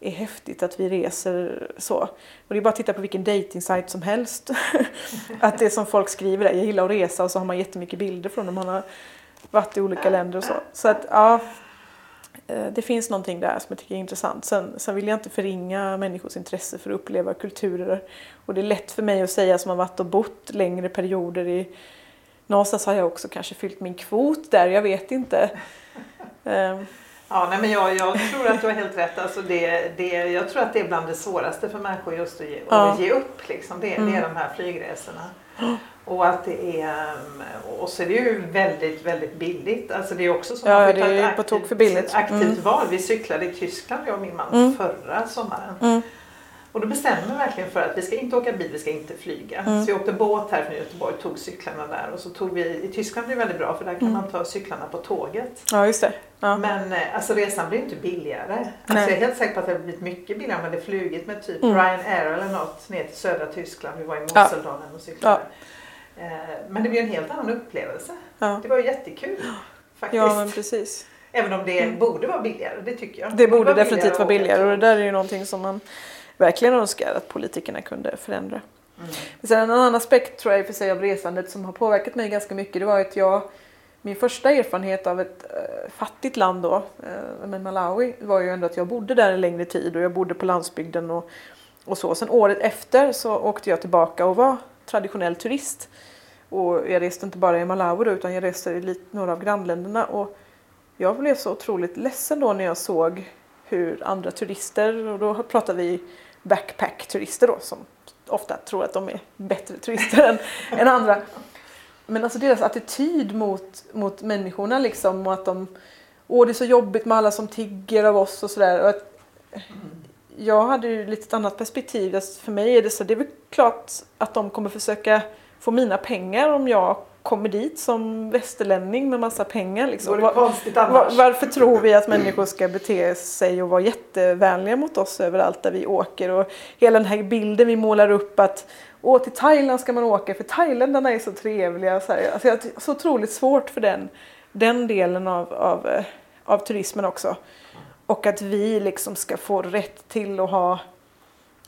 S1: är häftigt att vi reser så. Och det är bara att titta på vilken dating som helst. att det som folk skriver är, jag gillar att resa och så har man jättemycket bilder från dem. Man har varit i olika länder och så. Så att ja, det finns någonting där som jag tycker är intressant. Sen, sen vill jag inte förringa människors intresse för att uppleva kulturer. Och det är lätt för mig att säga som har varit och bott längre perioder i Någonstans har jag också kanske fyllt min kvot där, jag vet inte.
S2: Ehm, Ja, nej, men jag, jag tror att du har helt rätt. Alltså det, det, jag tror att det är bland det svåraste för människor just att ge, ja. att ge upp. Liksom. Det, mm. det är de här flygresorna. Och att det är, och så är det ju väldigt, väldigt billigt. Alltså det är också så
S1: ja, är på tok för billigt.
S2: aktivt mm. val. Vi cyklade i Tyskland, jag och min man, mm. förra sommaren. Mm. Och då bestämde vi verkligen för att vi ska inte åka bil, vi ska inte flyga. Mm. Så vi åkte båt här från Göteborg, tog cyklarna där och så tog vi, i Tyskland blir det väldigt bra för där kan mm. man ta cyklarna på tåget.
S1: Ja just det. Ja.
S2: Men eh, alltså resan blir inte billigare. Alltså, jag är helt säker på att det har blivit mycket billigare om man hade flugit med typ mm. Ryanair eller något ner till södra Tyskland. Vi var i Moseldalen ja. och cyklade. Ja. Eh, men det blir en helt annan upplevelse. Ja. Det var jättekul faktiskt.
S1: Ja men precis.
S2: Även om det mm. borde vara billigare, det tycker jag.
S1: Det, borde definitivt vara billigare och det där är ju någonting som man verkligen önskar att politikerna kunde förändra. Mm. Sen en annan aspekt tror jag för sig av resandet som har påverkat mig ganska mycket det var att jag min första erfarenhet av ett äh, fattigt land då, äh, med Malawi, var ju ändå att jag bodde där en längre tid och jag bodde på landsbygden och, och så. Sen året efter så åkte jag tillbaka och var traditionell turist. Och jag reste inte bara i Malawi utan jag reste i några av grannländerna och jag blev så otroligt ledsen då när jag såg hur andra turister, och då pratar vi backpack-turister då som ofta tror att de är bättre turister än, än andra. Men alltså deras attityd mot, mot människorna liksom och att de Åh det är så jobbigt med alla som tigger av oss och sådär. Jag hade ju lite ett annat perspektiv. För mig är det så det är väl klart att de kommer försöka få mina pengar om jag kommer dit som västerlänning med massa pengar. Liksom.
S2: Var, var,
S1: varför tror vi att människor ska bete sig och vara jättevänliga mot oss överallt där vi åker? Och hela den här bilden vi målar upp att Åh, till Thailand ska man åka för thailändarna är så trevliga. Så här. Alltså, så otroligt svårt för den, den delen av, av, eh, av turismen också. Och att vi liksom ska få rätt till att ha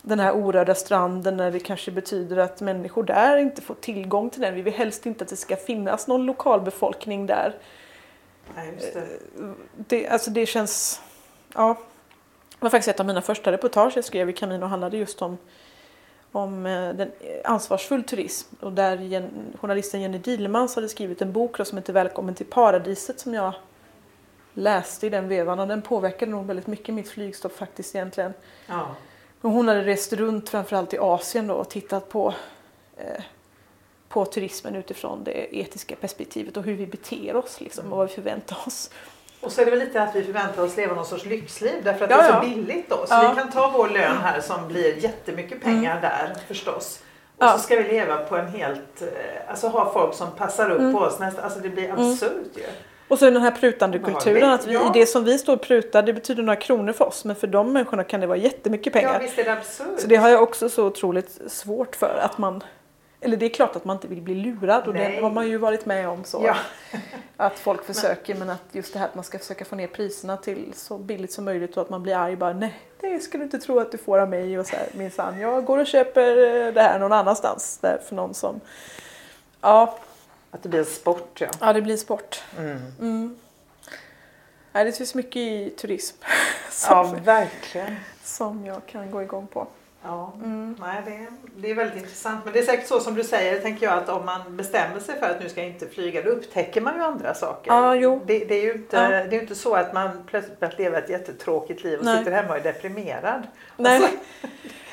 S1: den här orörda stranden när det kanske betyder att människor där inte får tillgång till den. Vi vill helst inte att det ska finnas någon lokalbefolkning där.
S2: Nej, det. Eh,
S1: det, alltså det känns... Ja. Det var faktiskt ett av mina första reportage jag skrev i Kamin och handlade just om, om eh, den, ansvarsfull turism. Och där journalisten Jenny Dilemans hade skrivit en bok som heter Välkommen till paradiset som jag läste i den vevan och den påverkade nog väldigt mycket mitt flygstopp faktiskt egentligen.
S2: Ja.
S1: Hon hade rest runt framförallt i Asien då och tittat på, eh, på turismen utifrån det etiska perspektivet och hur vi beter oss liksom, och vad vi förväntar oss.
S2: Och så är det väl lite att vi förväntar oss leva någon sorts lyxliv därför att ja, det är så ja. billigt då. Så ja. vi kan ta vår lön här som blir jättemycket pengar mm. där förstås. Och så ska vi leva på en helt, eh, alltså ha folk som passar upp mm. på oss. Nästa, alltså det blir mm. absurt mm. ju.
S1: Och så den här prutande kulturen, att vi, ja. det som vi står och prutar det betyder några kronor för oss men för de människorna kan det vara jättemycket pengar.
S2: Ja visst är det absurt.
S1: Så det har jag också så otroligt svårt för att man eller det är klart att man inte vill bli lurad och Nej. det har man ju varit med om så.
S2: Ja.
S1: Att folk försöker men att just det här att man ska försöka få ner priserna till så billigt som möjligt och att man blir arg bara nej det ska du inte tro att du får av mig och så här minsann jag går och köper det här någon annanstans där för någon som ja
S2: att det blir en sport ja.
S1: Ja, det blir sport.
S2: Mm.
S1: Mm. Ja, det finns mycket i turism.
S2: Som, ja, verkligen.
S1: Som jag kan gå igång på.
S2: Ja, mm. nej, det, det är väldigt intressant. Men det är säkert så som du säger, tänker jag, att om man bestämmer sig för att nu ska jag inte flyga, då upptäcker man ju andra saker.
S1: Ja, jo.
S2: Det, det är ju inte, ja. det är inte så att man plötsligt börjar leva ett jättetråkigt liv och nej. sitter hemma och är deprimerad.
S1: Nej. Alltså.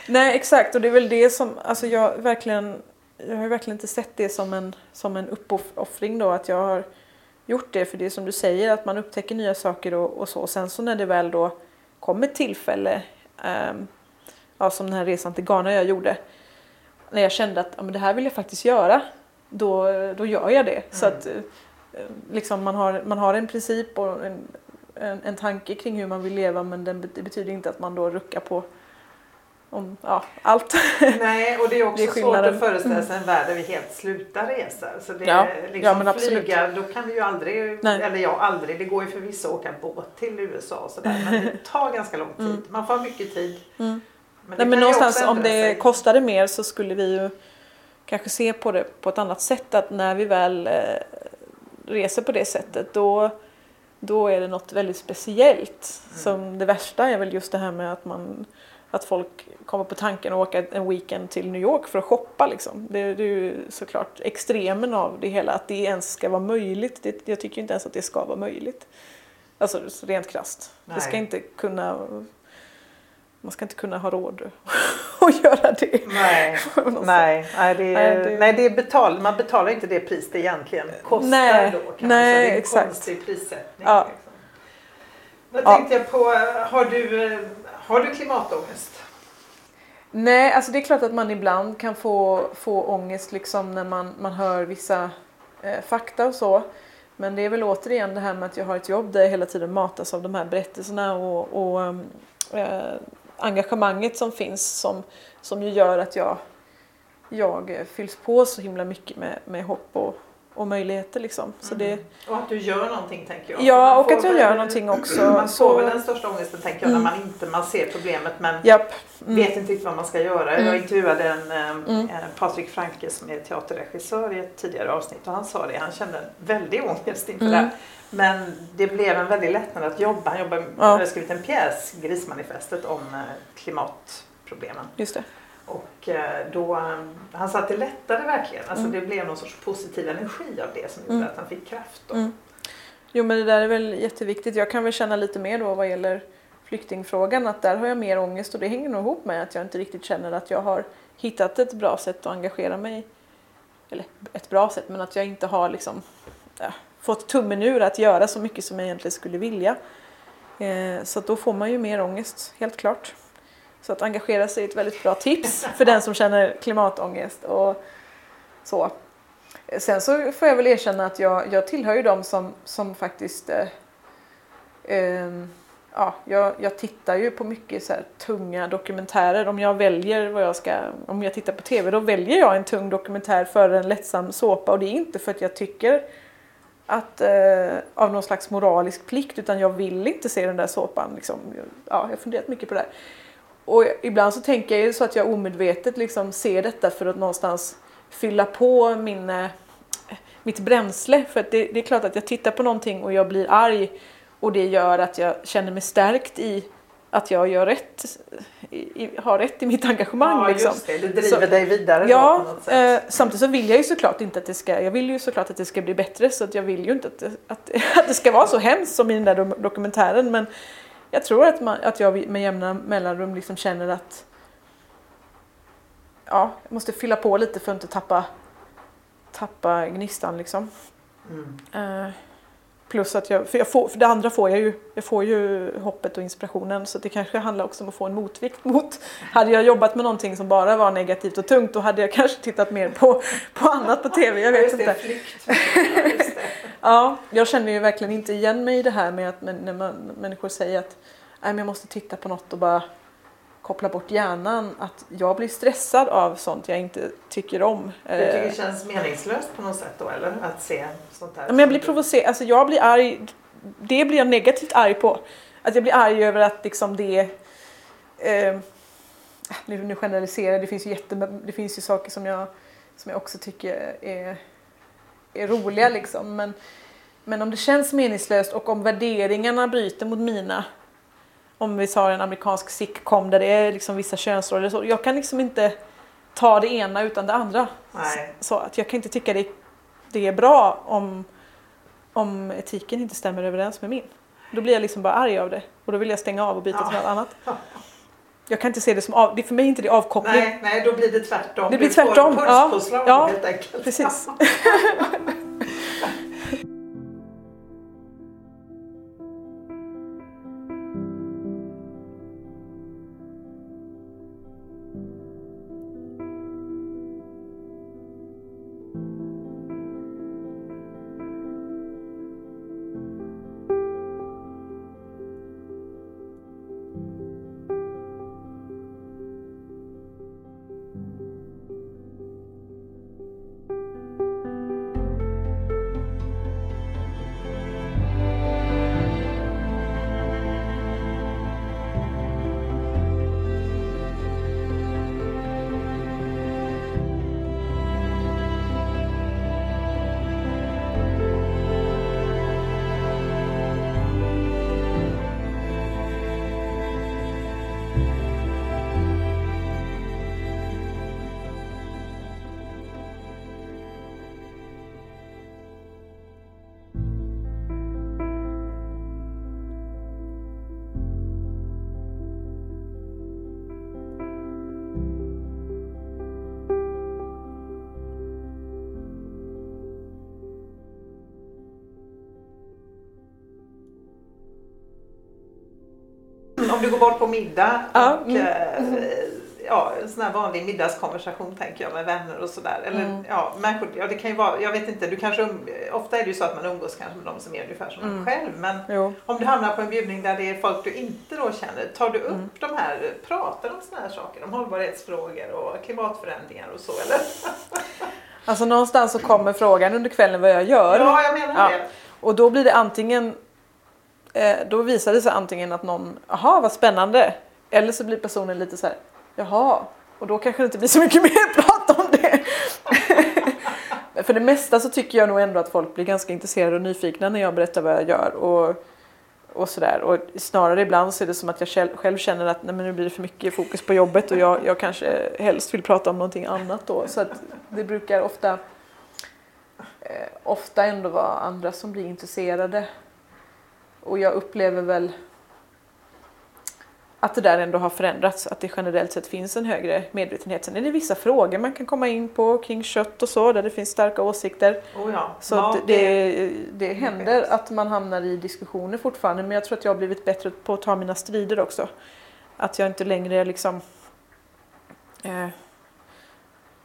S1: nej, exakt. Och det är väl det som, alltså jag verkligen jag har verkligen inte sett det som en, som en uppoffring då att jag har gjort det för det är som du säger att man upptäcker nya saker och, och så. Sen så när det väl då kommer ett tillfälle, um, ja, som den här resan till Ghana jag gjorde, när jag kände att ja, men det här vill jag faktiskt göra, då, då gör jag det. Mm. Så att uh, liksom man, har, man har en princip och en, en, en tanke kring hur man vill leva men det betyder inte att man då ruckar på om ja, allt.
S2: Nej, och det är också det är svårt att föreställa sig en värld där vi helt slutar resa. Så det
S1: ja,
S2: liksom
S1: ja,
S2: flyga, då kan vi ju aldrig, Nej. eller jag aldrig, det går ju förvisso att åka båt till USA och sådär, men det tar ganska lång tid. Mm. Man får mycket tid.
S1: Mm. Men, Nej, men någonstans om det sig. kostade mer så skulle vi ju kanske se på det på ett annat sätt. Att när vi väl eh, reser på det sättet då, då är det något väldigt speciellt. Mm. Som det värsta är väl just det här med att man att folk kommer på tanken att åka en weekend till New York för att shoppa. Liksom. Det, det är ju såklart extremen av det hela, att det ens ska vara möjligt. Det, jag tycker inte ens att det ska vara möjligt. Alltså rent krasst. Det ska inte kunna man ska inte kunna ha råd att göra det.
S2: Nej, nej, nej, det, är, nej, det... nej det är betal, man betalar inte det pris det egentligen kostar
S1: nej,
S2: då. Kanske.
S1: Nej,
S2: det är en
S1: exakt.
S2: konstig prissättning.
S1: Ja.
S2: Liksom. Vad tänkte jag på, har du har du klimatångest?
S1: Nej, alltså det är klart att man ibland kan få, få ångest liksom när man, man hör vissa eh, fakta och så. Men det är väl återigen det här med att jag har ett jobb där jag hela tiden matas av de här berättelserna och, och ehm, eh, engagemanget som finns som, som ju gör att jag, jag fylls på så himla mycket med, med hopp och, och möjligheter liksom. Så det,
S2: Och att du gör någonting tänker jag.
S1: ja, och att jag gör någonting också.
S2: Man
S1: Så-
S2: får väl den största ångesten tänker jag när man inte man ser problemet men
S1: Japp. Mm.
S2: vet inte riktigt vad man ska göra. Jag intervjuade en, eh,
S1: Mm.
S2: eh, Patrik Franke som är teaterregissör i ett tidigare avsnitt och han sa det, han kände en väldig ångest inför
S1: Mm.
S2: det. här. Men det blev en väldig lättnad att jobba. Han jobbar,
S1: Ja.
S2: skrivit en pjäs, Grismanifestet, om eh, klimatproblemen.
S1: Just det.
S2: Och eh, då, eh, han sa att det lättade verkligen. Alltså
S1: Mm.
S2: det blev någon sorts positiv energi av det som gjorde
S1: Mm.
S2: att han fick kraft. Då.
S1: Mm. Jo men det där är väl jätteviktigt. Jag kan väl känna lite mer då vad gäller flyktingfrågan att där har jag mer ångest och det hänger nog ihop med att jag inte riktigt känner att jag har hittat ett bra sätt att engagera mig. Eller ett bra sätt men att jag inte har liksom ja, fått tummen ur att göra så mycket som jag egentligen skulle vilja. Eh, så då får man ju mer ångest, helt klart. Så att engagera sig är ett väldigt bra tips för den som känner klimatångest och så. Sen så får jag väl erkänna att jag, jag tillhör ju de som, som faktiskt eh, eh, ja, jag, jag tittar ju på mycket så här tunga dokumentärer. Om jag väljer vad jag ska, om jag tittar på TV då väljer jag en tung dokumentär före en lättsam såpa och det är inte för att jag tycker att eh, av någon slags moralisk plikt utan jag vill inte se den där såpan. Liksom. Ja, jag har funderat mycket på det. Här. Och ibland så tänker jag ju så att jag omedvetet liksom ser detta för att någonstans fylla på min, eh, mitt bränsle. För att det, det är klart att jag tittar på någonting och jag blir arg och det gör att jag känner mig stärkt i att jag gör rätt, i, har rätt i mitt engagemang.
S2: Ja,
S1: liksom.
S2: just det. Det driver
S1: Så-
S2: dig vidare
S1: Ja, eh, samtidigt så vill jag ju såklart inte att det ska, jag vill ju såklart att det ska bli bättre så att jag vill ju inte att det, att, att det ska vara så hemskt som i den där dokumentären men jag tror att, man, att jag med jämna mellanrum liksom känner att ja, jag måste fylla på lite för att inte tappa, tappa gnistan liksom.
S2: Mm.
S1: Eh, plus att jag, för, jag får, för det andra får jag ju, jag får ju hoppet och inspirationen så det kanske handlar också om att få en motvikt mot. Hade jag jobbat med någonting som bara var negativt och tungt då hade jag kanske tittat mer på, på annat på TV, jag vet inte.
S2: Ja,
S1: jag känner ju verkligen inte igen mig i det här med att när man, människor säger att Nej, men jag måste titta på något och bara koppla bort hjärnan. Att jag blir stressad av sånt jag inte tycker om.
S2: Du tycker
S1: Eh,
S2: det känns meningslöst på något sätt då eller? Att se sånt här?
S1: Men jag blir provocerad, alltså jag blir arg, det blir jag negativt arg på. Att jag blir arg över att liksom det, eh, nu, nu generaliserar det finns ju jätte, det finns ju saker som jag, som jag också tycker är, är roliga liksom. Men, men om det känns meningslöst och om värderingarna bryter mot mina, om vi tar en amerikansk sitcom där det är liksom vissa könsroller, så jag kan liksom inte ta det ena utan det andra.
S2: Nej.
S1: Så att jag kan inte tycka det, det är bra om, om etiken inte stämmer överens med min. Då blir jag liksom bara arg av det och då vill jag stänga av och byta
S2: Ja.
S1: till något annat. Jag kan inte se det som av, det är för mig inte det avkoppling.
S2: Nej, nej, då blir det tvärtom.
S1: Det blir
S2: Du får
S1: tvärtom,
S2: pulspåslag
S1: Ja,
S2: helt enkelt.
S1: Precis.
S2: Om du går bort på middag
S1: Ja,
S2: och
S1: mm.
S2: eh, ja, en sån här vanlig middagskonversation tänker jag med vänner och sådär. Eller
S1: Mm.
S2: ja, människor, ja det kan ju vara, jag vet inte, du kanske, ofta är det ju så att man umgås kanske med de som är ungefär som
S1: Mm.
S2: en själv. Men
S1: Jo.
S2: om du hamnar på en bjudning där det är folk du inte då känner, tar du upp
S1: Mm.
S2: de här, pratar om såna här saker, om hållbarhetsfrågor och klimatförändringar och så eller?
S1: Alltså någonstans så kommer frågan under kvällen vad jag gör.
S2: Ja, jag menar
S1: Ja.
S2: det.
S1: Och då blir det antingen Eh, då visar det sig antingen att någon, jaha vad spännande. Eller så blir personen lite så här, jaha. Och då kanske det inte blir så mycket mer prat om det. För det mesta så tycker jag nog ändå att folk blir ganska intresserade och nyfikna när jag berättar vad jag gör. Och, och sådär. Och snarare ibland så är det som att jag själv, själv känner att nej, men nu blir det för mycket fokus på jobbet och jag, jag kanske helst vill prata om någonting annat då. Så att det brukar ofta eh, ofta ändå vara andra som blir intresserade. Och jag upplever väl att det där ändå har förändrats, att det generellt sett finns en högre medvetenhet. Sen är det vissa frågor man kan komma in på kring kött och så, där det finns starka åsikter.
S2: Oh ja.
S1: Så
S2: ja,
S1: att det, det händer att man hamnar i diskussioner fortfarande, men jag tror att jag har blivit bättre på att ta mina strider också. Att jag inte längre liksom... Eh,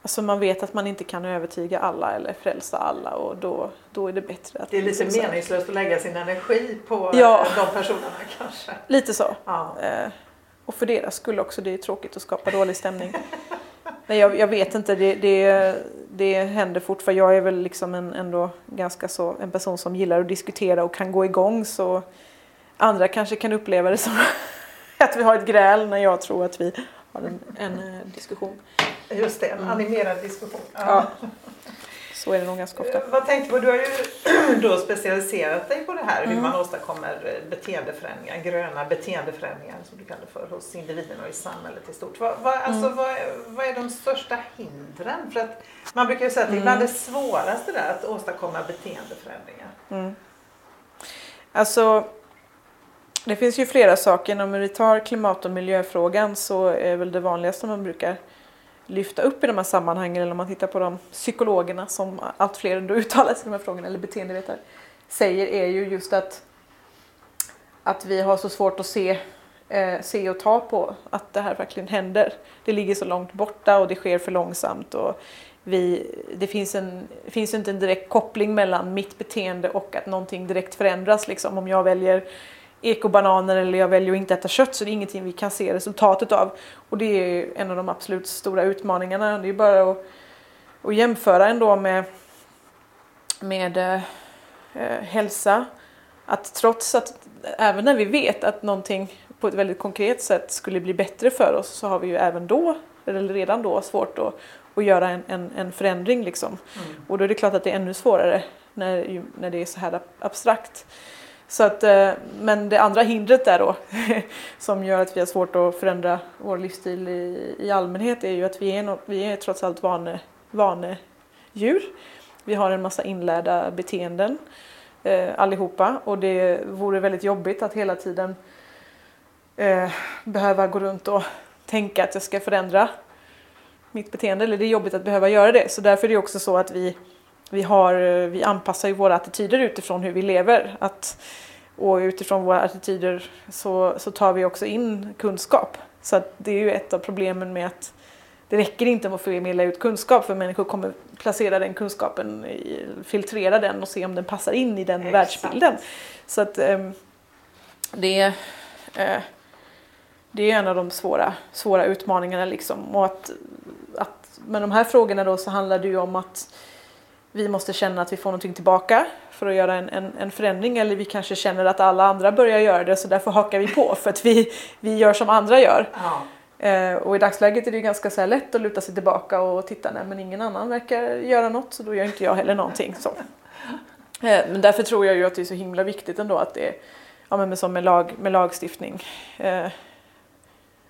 S1: alltså man vet att man inte kan övertyga alla eller frälsa alla och då, då är det bättre att...
S2: Det är lite
S1: liksom
S2: meningslöst att lägga sin energi på
S1: Ja.
S2: eh, de personerna kanske.
S1: Lite så.
S2: Ja.
S1: Eh, och för deras skull också, det är tråkigt att skapa dålig stämning. Men jag, jag vet inte, det, det, det händer fortfarande. Jag är väl liksom en, ändå ganska så, en person som gillar att diskutera och kan gå igång så andra kanske kan uppleva det som att vi har ett gräl när jag tror att vi har en, en eh, diskussion.
S2: Just det, en animerad diskussion.
S1: Ja. Så är det nog ganska ofta.
S2: Vad tänkte på? Du har ju då specialiserat dig på det här, hur
S1: Mm.
S2: man åstadkommer eh, beteendeförändringar, gröna beteendeförändringar som du kallar det för, hos individen och i samhället i stort. Vad, vad, alltså,
S1: Mm.
S2: vad, är- vad är de största hindren? För att man brukar ju säga att det är
S1: Mm.
S2: bland det svåraste där att åstadkomma beteendeförändringar.
S1: Mm. Alltså, det finns ju flera saker. Om vi tar klimat och miljöfrågan så är väl det vanligaste man brukar lyfta upp i de här sammanhangen eller om man tittar på de psykologerna som allt fler ändå uttalar sig i de här frågorna eller beteendevetare säger är ju just att att vi har så svårt att se, eh, se och ta på att det här verkligen händer. Det ligger så långt borta och det sker för långsamt och vi, det finns, en, finns inte en direkt koppling mellan mitt beteende och att någonting direkt förändras. Liksom. Om jag väljer ekobananer eller jag väljer att inte äta kött så det är ingenting vi kan se resultatet av. Och det är en av de absolut stora utmaningarna. Det är bara att, att jämföra ändå med, med eh, eh, hälsa. Att trots att även när vi vet att någonting på ett väldigt konkret sätt skulle bli bättre för oss så har vi ju även då, eller redan då, svårt att, att göra en, en, en förändring. Liksom. Och då är det klart att det är ännu svårare när, när det är så här abstrakt. Så att, eh, men det andra hindret där då, som gör att vi har svårt att förändra vår livsstil i, i allmänhet, är ju att vi är, no, vi är trots allt vane, vanedjur. Vi har en massa inlärda beteenden eh, allihopa och det vore väldigt jobbigt att hela tiden eh, behöva gå runt och tänka att jag ska förändra mitt beteende. Eller det är jobbigt att behöva göra det. Så därför är det också så att vi, vi, har, eh, vi anpassar ju våra attityder utifrån hur vi lever. Att, och utifrån våra attityder så, så tar vi också in kunskap. Så det är ju ett av problemen med att det räcker inte med att förmedla ut kunskap för människor kommer placera den kunskapen, i, filtrera den och se om den passar in i den
S2: Exakt.
S1: världsbilden. Så att ehm, det, eh, det är en av de svåra, svåra utmaningarna liksom. Och att, att, med de här frågorna då så handlar det ju om att vi måste känna att vi får någonting tillbaka för att göra en, en, en förändring eller vi kanske känner att alla andra börjar göra det så därför hakar vi på för att vi, vi gör som andra gör.
S2: Ja.
S1: Eh, och i dagsläget är det ganska så här lätt att luta sig tillbaka och titta, nej men ingen annan verkar göra något så då gör inte jag heller någonting. Så. Eh, men därför tror jag ju att det är så himla viktigt ändå att det är, ja men som med, lag, med lagstiftning, eh,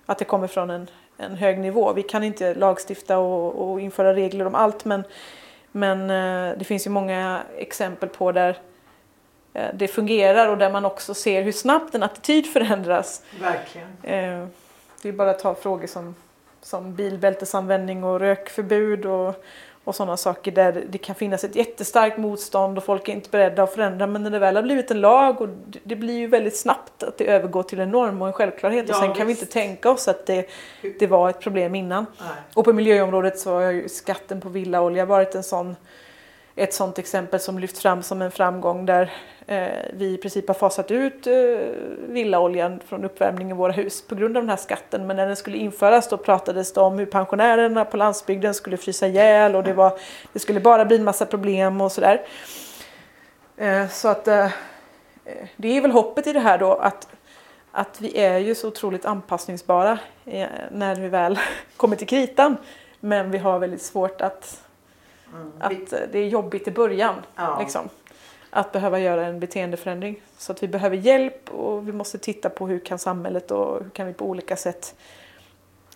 S1: att det kommer från en, en hög nivå. Vi kan inte lagstifta och, och införa regler om allt men, men eh, det finns ju många exempel på där eh, det fungerar och där man också ser hur snabbt en attityd förändras.
S2: Verkligen.
S1: Eh, det är bara att ta frågor som, som bilbältesanvändning och rökförbud och, och sådana saker där det kan finnas ett jättestarkt motstånd och folk är inte beredda att förändra men när det väl har blivit en lag och det, blir ju väldigt snabbt att det övergår till en norm och en självklarhet och
S2: Ja,
S1: sen kan vi
S2: visst.
S1: inte tänka oss att det, det var ett problem innan.
S2: Nej.
S1: Och på miljöområdet så har ju skatten på villaolja varit en sån ett sådant exempel som lyfts fram som en framgång där eh, vi i princip har fasat ut eh, villaoljan från uppvärmning i våra hus på grund av den här skatten. Men när den skulle införas då pratades det om hur pensionärerna på landsbygden skulle frysa ihjäl och det, var, det skulle bara bli en massa problem och sådär. Eh, så att det är väl hoppet i det här då att att vi är ju så otroligt anpassningsbara när vi väl kommer till kritan. Men vi har väldigt svårt att, mm. att eh, det är jobbigt i början. Ja. Liksom, att behöva göra en beteendeförändring. Så att vi behöver hjälp och vi måste titta på hur kan samhället och hur kan vi på olika sätt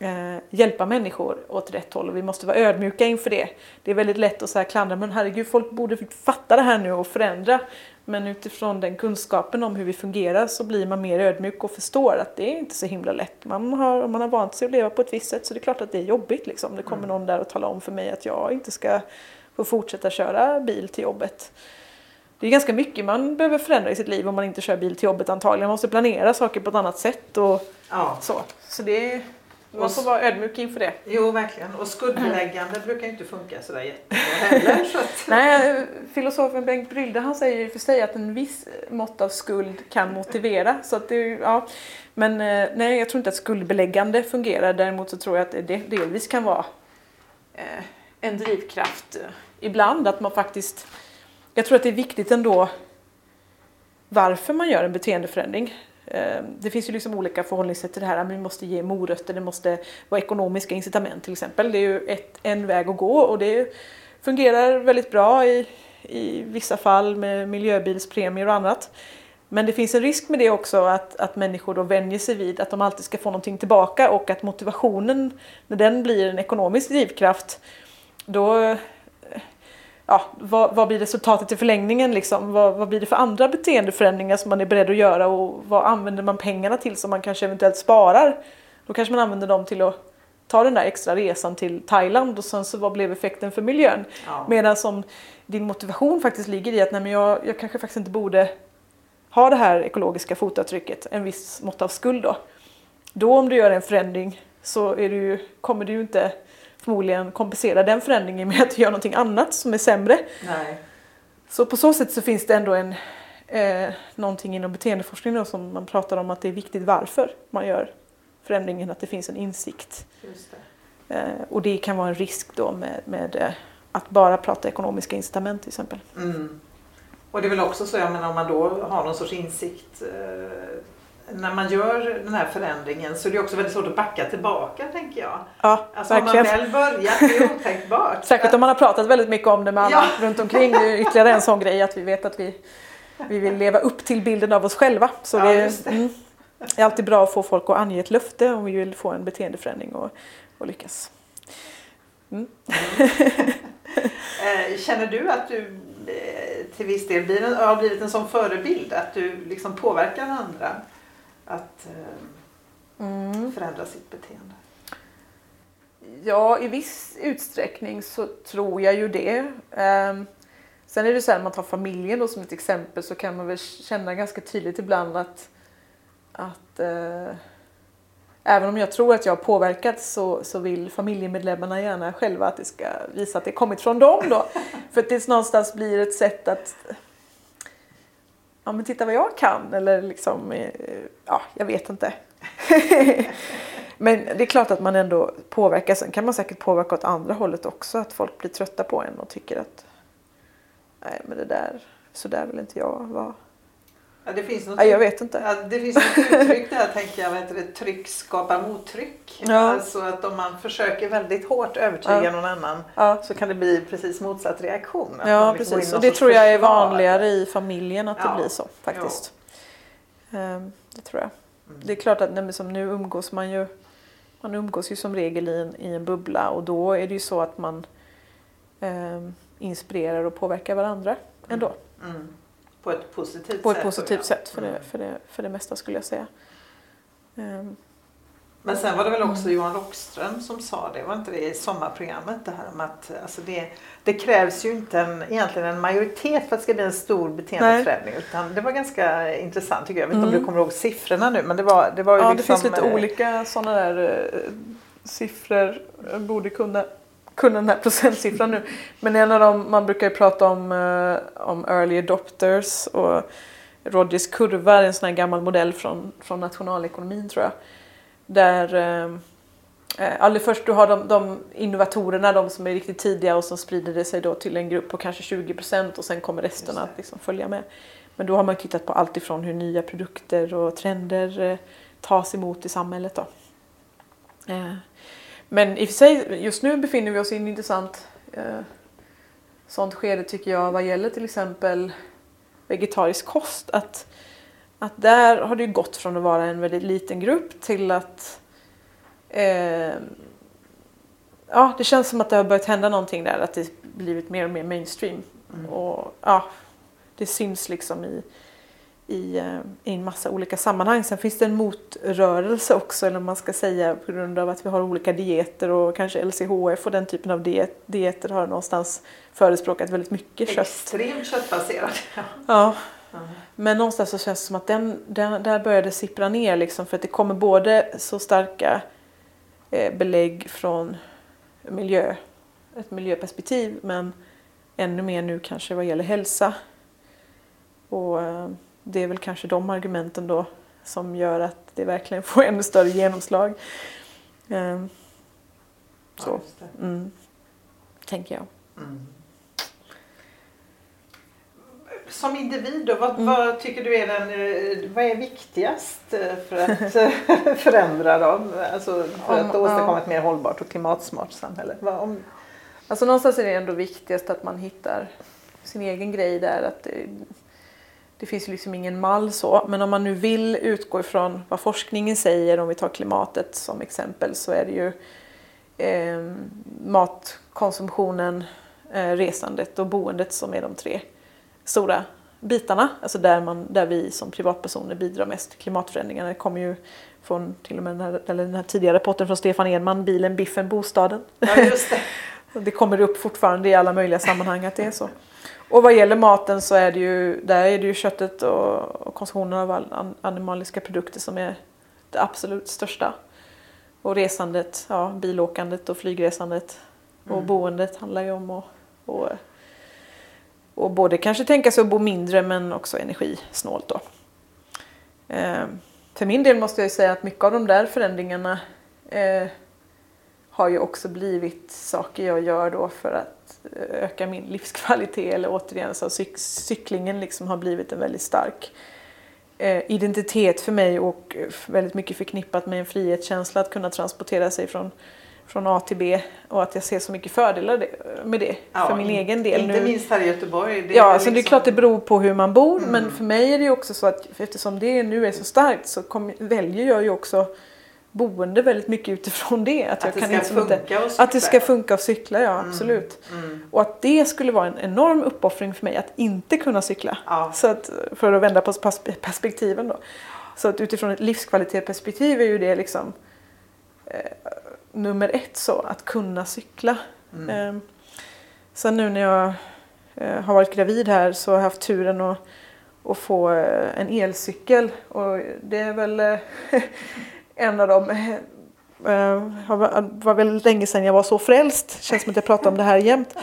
S1: eh, hjälpa människor åt rätt håll och vi måste vara ödmjuka inför det. Det är väldigt lätt att så klandra men herregud folk borde fatta det här nu och förändra. Men utifrån den kunskapen om hur vi fungerar så blir man mer ödmjuk och förstår att det är inte så himla lätt. Man har, man har vant sig att leva på ett visst sätt så det är klart att det är jobbigt. Liksom. Det kommer mm. någon där och talar om för mig att jag inte ska få fortsätta köra bil till jobbet. Det är ganska mycket man behöver förändra i sitt liv om man inte kör bil till jobbet antagligen. Man måste planera saker på ett annat sätt och ja. så. Så det man får vara ödmjuk inför det.
S2: Jo, verkligen. Och skuldbeläggande brukar inte funka sådär jättebra heller. Så att...
S1: Nej, filosofen Bengt Brylde han säger ju för sig att en viss mått av skuld kan motivera. Så att det, ja. Men eh, nej, jag tror inte att skuldbeläggande fungerar. Däremot så tror jag att det delvis kan vara eh, en drivkraft eh, ibland. Att man faktiskt... Jag tror att det är viktigt ändå varför man gör en beteendeförändring. Ehm, det finns ju liksom olika förhållningssätt till det här. Vi måste ge morötter, det måste vara ekonomiska incitament till exempel. Det är ju ett, en väg att gå och det fungerar väldigt bra i, i vissa fall med miljöbilspremier och annat. Men det finns en risk med det också att, att människor då vänjer sig vid att de alltid ska få någonting tillbaka och att motivationen, när den blir en ekonomisk drivkraft, då ja, vad, vad, blir resultatet i förlängningen? Liksom? Vad, vad, blir det för andra beteendeförändringar som man är beredd att göra och vad använder man pengarna till som man kanske eventuellt sparar? Då kanske man använder dem till att ta den där extra resan till Thailand och sen så vad blev effekten för miljön? Ja. Medan som din motivation faktiskt ligger i att nej, men jag, jag kanske faktiskt inte borde ha det här ekologiska fotavtrycket, en viss mått av skuld då. Då om du gör en förändring så är du, kommer du ju inte förmodligen kompensera den förändringen med att göra någonting annat som är sämre. Nej. Så på så sätt så finns det ändå en, eh, någonting inom beteendeforskning då, som man pratar om att det är viktigt varför man gör förändringen, att det finns en insikt. Det. Eh, och det kan vara en risk då med, med eh, att bara prata ekonomiska incitament till exempel.
S2: Mm. Och det är väl också så, jag menar om man då har någon sorts insikt eh, när man gör den här förändringen så är det också väldigt svårt att backa tillbaka tänker jag.
S1: Ja,
S2: alltså verkligen. har man väl börjat, det är otänkbart.
S1: Särskilt om man har pratat väldigt mycket om det med alla ja. runt omkring. Det är ytterligare en sån grej att vi vet att vi, vi vill leva upp till bilden av oss själva. Så ja, det, mm, det, är alltid bra att få folk att ange ett löfte om vi vill få en beteendeförändring och, och lyckas. Mm.
S2: Eh, känner du att du eh, till viss del har blivit en sån förebild att du liksom påverkar andra? Att eh, mm. förändra sitt beteende?
S1: Ja, i viss utsträckning så tror jag ju det. Um, sen är det så här, när man tar familjen då som ett exempel så kan man väl känna ganska tydligt ibland att, att uh, även om jag tror att jag har påverkats så, så vill familjemedlemmarna gärna själva att det ska visa att det kommit från dem då. För att det någonstans blir ett sätt att ja men titta vad jag kan eller liksom, eh, ja jag vet inte. men det är klart att man ändå påverkar. Sen kan man säkert påverka åt andra hållet också. Att folk blir trötta på en och tycker att nej men det där, så där vill inte jag vara.
S2: Ja, det finns något,
S1: ja, jag vet inte.
S2: Ja, det finns något uttryck där tänker jag, vad heter det, tryck skapar mottryck. Ja. Alltså att om man försöker väldigt hårt övertyga ja. någon annan så kan det bli precis motsatt reaktion.
S1: Ja liksom precis och det tror jag är vanligare i familjen att det blir så faktiskt. Um, det tror jag. Mm. Det är klart att nej, som nu umgås man ju man umgås ju som regel i en, i en bubbla och då är det ju så att man um, inspirerar och påverkar varandra ändå. Mm. Mm.
S2: På ett positivt sätt?
S1: På ett positivt sätt för, mm. det, för, det, för det mesta skulle jag säga. Um,
S2: men sen var det väl också mm. Johan Rockström som sa det, var inte det i sommarprogrammet det här om att alltså det, det krävs ju inte en, egentligen en majoritet för att det ska bli en stor beteendeförändring utan det var ganska intressant tycker jag. Jag vet inte mm. om du kommer ihåg siffrorna nu men det var, det var ju
S1: Ja
S2: liksom,
S1: det finns lite äh, olika sådana där äh, siffror. Jag borde kunna kunna den här procentsiffran nu. Men en av dem, man brukar ju prata om, eh, om early adopters och Rogers kurva är en sån här gammal modell från, från nationalekonomin tror jag. Där eh, allra först du har de, de innovatorerna, de som är riktigt tidiga och som sprider det sig då till en grupp på kanske 20 procent och sen kommer resten att liksom följa med. Men då har man tittat på allt ifrån hur nya produkter och trender eh, tas emot i samhället. Då. Eh, men i och för sig, just nu befinner vi oss i en intressant eh, sånt skede tycker jag vad gäller till exempel vegetarisk kost. Att, att där har det gått från att vara en väldigt liten grupp till att eh, ja, det känns som att det har börjat hända någonting där, att det blivit mer och mer mainstream. Mm. Och ja, det syns liksom i, i, eh, i en massa olika sammanhang. Sen finns det en motrörelse också, eller man ska säga, på grund av att vi har olika dieter och kanske LCHF och den typen av diet, dieter har någonstans förespråkat väldigt mycket kött.
S2: Extremt köttbaserad.
S1: ja. Mm. Men någonstans så känns det som att den, den, där började sippra ner liksom för att det kommer både så starka eh, belägg från miljö, ett miljöperspektiv men ännu mer nu kanske vad gäller hälsa. Och eh, det är väl kanske de argumenten då som gör att det verkligen får ännu större genomslag. Eh, så, mm, tänker jag. Mm.
S2: Som individ då, vad, mm. vad, tycker du är den, eh, vad är viktigast för att förändra dem? Alltså för om, att åstadkomma ett mer hållbart och klimatsmart samhälle? Vad, om...
S1: Alltså någonstans är det ändå viktigast att man hittar sin egen grej där. Att det, finns liksom ingen mall så. Men om man nu vill utgå ifrån vad forskningen säger, om vi tar klimatet som exempel, så är det ju eh, matkonsumtionen, eh, resandet och boendet som är de tre stora bitarna. Alltså där, man, där vi som privatpersoner bidrar mest till klimatförändringarna. Det kommer ju från till och med den här, eller den här tidigare rapporten från Stefan Edman, bilen, biffen, bostaden.
S2: Ja, just det.
S1: det kommer upp fortfarande i alla möjliga sammanhang att det är så. Och vad gäller maten så är det ju, där är det ju köttet och, och konsumtionen av all, animaliska produkter som är det absolut största. Och resandet, ja, bilåkandet och flygresandet och mm. boendet handlar ju om att och, och både kanske tänka sig att bo mindre men också energisnålt. Då. Eh, för min del måste jag säga att mycket av de där förändringarna eh, har ju också blivit saker jag gör då för att öka min livskvalitet eller återigen så cyk cyklingen liksom har blivit en väldigt stark eh, identitet för mig och väldigt mycket förknippat med en frihetskänsla att kunna transportera sig från från A till B och att jag ser så mycket fördelar med det ja, för min in, egen del.
S2: Inte nu. minst här i Göteborg.
S1: Det ja, alltså liksom... det är klart det beror på hur man bor mm. men för mig är det också så att eftersom det nu är så starkt så kom, väljer jag ju också boende väldigt mycket utifrån det.
S2: Att, att
S1: jag
S2: det kan ska funka inte,
S1: att Att det ska funka att cykla, ja mm. absolut. Mm. Och att det skulle vara en enorm uppoffring för mig att inte kunna cykla. Ja. Så att, för att vända på perspektiven då. Så att utifrån ett livskvalitetsperspektiv är ju det liksom eh, nummer ett så, att kunna cykla. Mm. Eh, sen nu när jag eh, har varit gravid här så har jag haft turen att, att få eh, en elcykel och det är väl eh, en av dem eh, var väldigt länge sedan jag var så frälst. Känns som att jag pratar om det här jämt.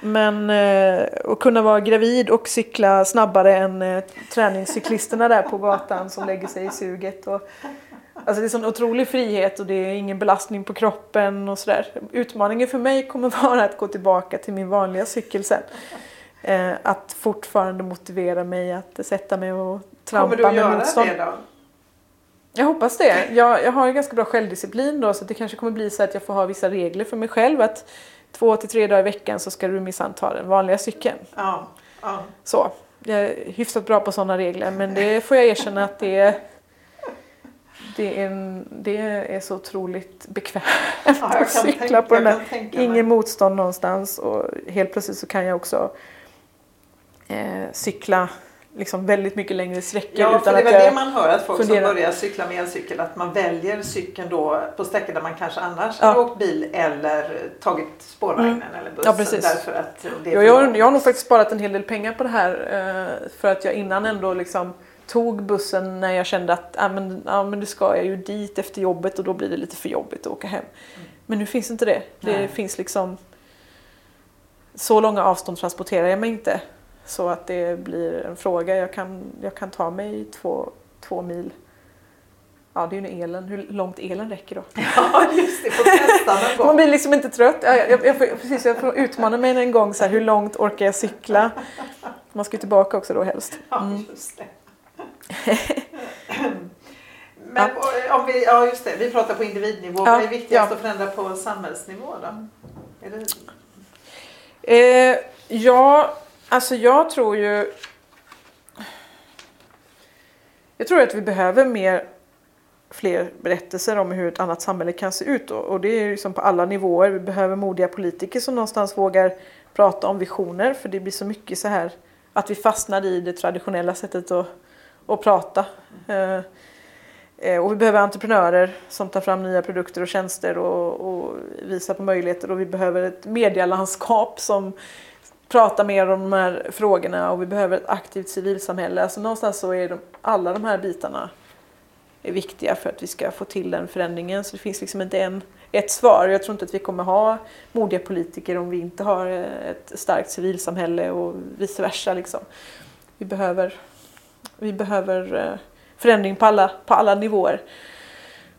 S1: Men eh, att kunna vara gravid och cykla snabbare än eh, träningscyklisterna där på gatan som lägger sig i suget. Och, alltså det är sån otrolig frihet och det är ingen belastning på kroppen och sådär. Utmaningen för mig kommer vara att gå tillbaka till min vanliga cykel sen. Eh, att fortfarande motivera mig att sätta mig och trampa med motstånd. Kommer du att göra det då? Jag hoppas det. Jag, jag har en ganska bra självdisciplin då så det kanske kommer bli så att jag får ha vissa regler för mig själv. Att två till tre dagar i veckan så ska du minsann ta den vanliga cykeln.
S2: Ja, ja.
S1: Så. Jag är hyfsat bra på sådana regler men det får jag erkänna att det är det är, en, det är så otroligt bekvämt ja, att cykla tänka, på den där. Ingen motstånd någonstans och helt plötsligt så kan jag också eh, cykla liksom väldigt mycket längre sträckor.
S2: Ja, utan för det är väl det man hör att folk funderar. som börjar cykla med elcykel att man väljer cykeln då på sträckor där man kanske annars ja. hade åkt bil eller tagit spårvagnen mm. eller bussen.
S1: Ja, precis.
S2: Därför att det
S1: jag, jag, jag har nog faktiskt sparat en hel del pengar på det här eh, för att jag innan ändå liksom tog bussen när jag kände att ah, men, ah, men nu ska jag ju dit efter jobbet och då blir det lite för jobbigt att åka hem. Mm. Men nu finns inte det. Det
S2: Nej.
S1: finns liksom så långa avstånd transporterar jag mig inte så att det blir en fråga. Jag kan, jag kan ta mig två, två mil. Ja, det är ju nu elen. Hur långt elen räcker då.
S2: Ja, just det. Får testa någon
S1: Man blir liksom inte trött. Ja, Jag, jag, jag, får, precis, jag får utmana mig en gång. Så här, hur långt orkar jag cykla? Man ska ju tillbaka också då helst.
S2: Ja, just det. Men om vi, ja, just det. Vi pratar på individnivå.
S1: Ja,
S2: Vad är viktigast
S1: ja.
S2: att förändra på samhällsnivå då? Är det...
S1: Eh, ja, alltså jag tror ju... Jag tror att vi behöver mer fler berättelser om hur ett annat samhälle kan se ut. Och, det är ju liksom på alla nivåer. Vi behöver modiga politiker som någonstans vågar prata om visioner. För det blir så mycket så här att vi fastnar i det traditionella sättet att, att prata. Mm. eh, och vi behöver entreprenörer som tar fram nya produkter och tjänster och, och visar på möjligheter. Och vi behöver ett medielandskap som prata mer om de här frågorna och vi behöver ett aktivt civilsamhälle. Alltså någonstans så är de, alla de här bitarna är viktiga för att vi ska få till den förändringen. Så det finns liksom inte en, ett svar. Jag tror inte att vi kommer ha modiga politiker om vi inte har ett starkt civilsamhälle och vice versa. Liksom. Vi behöver, vi behöver eh, förändring på alla, på alla nivåer.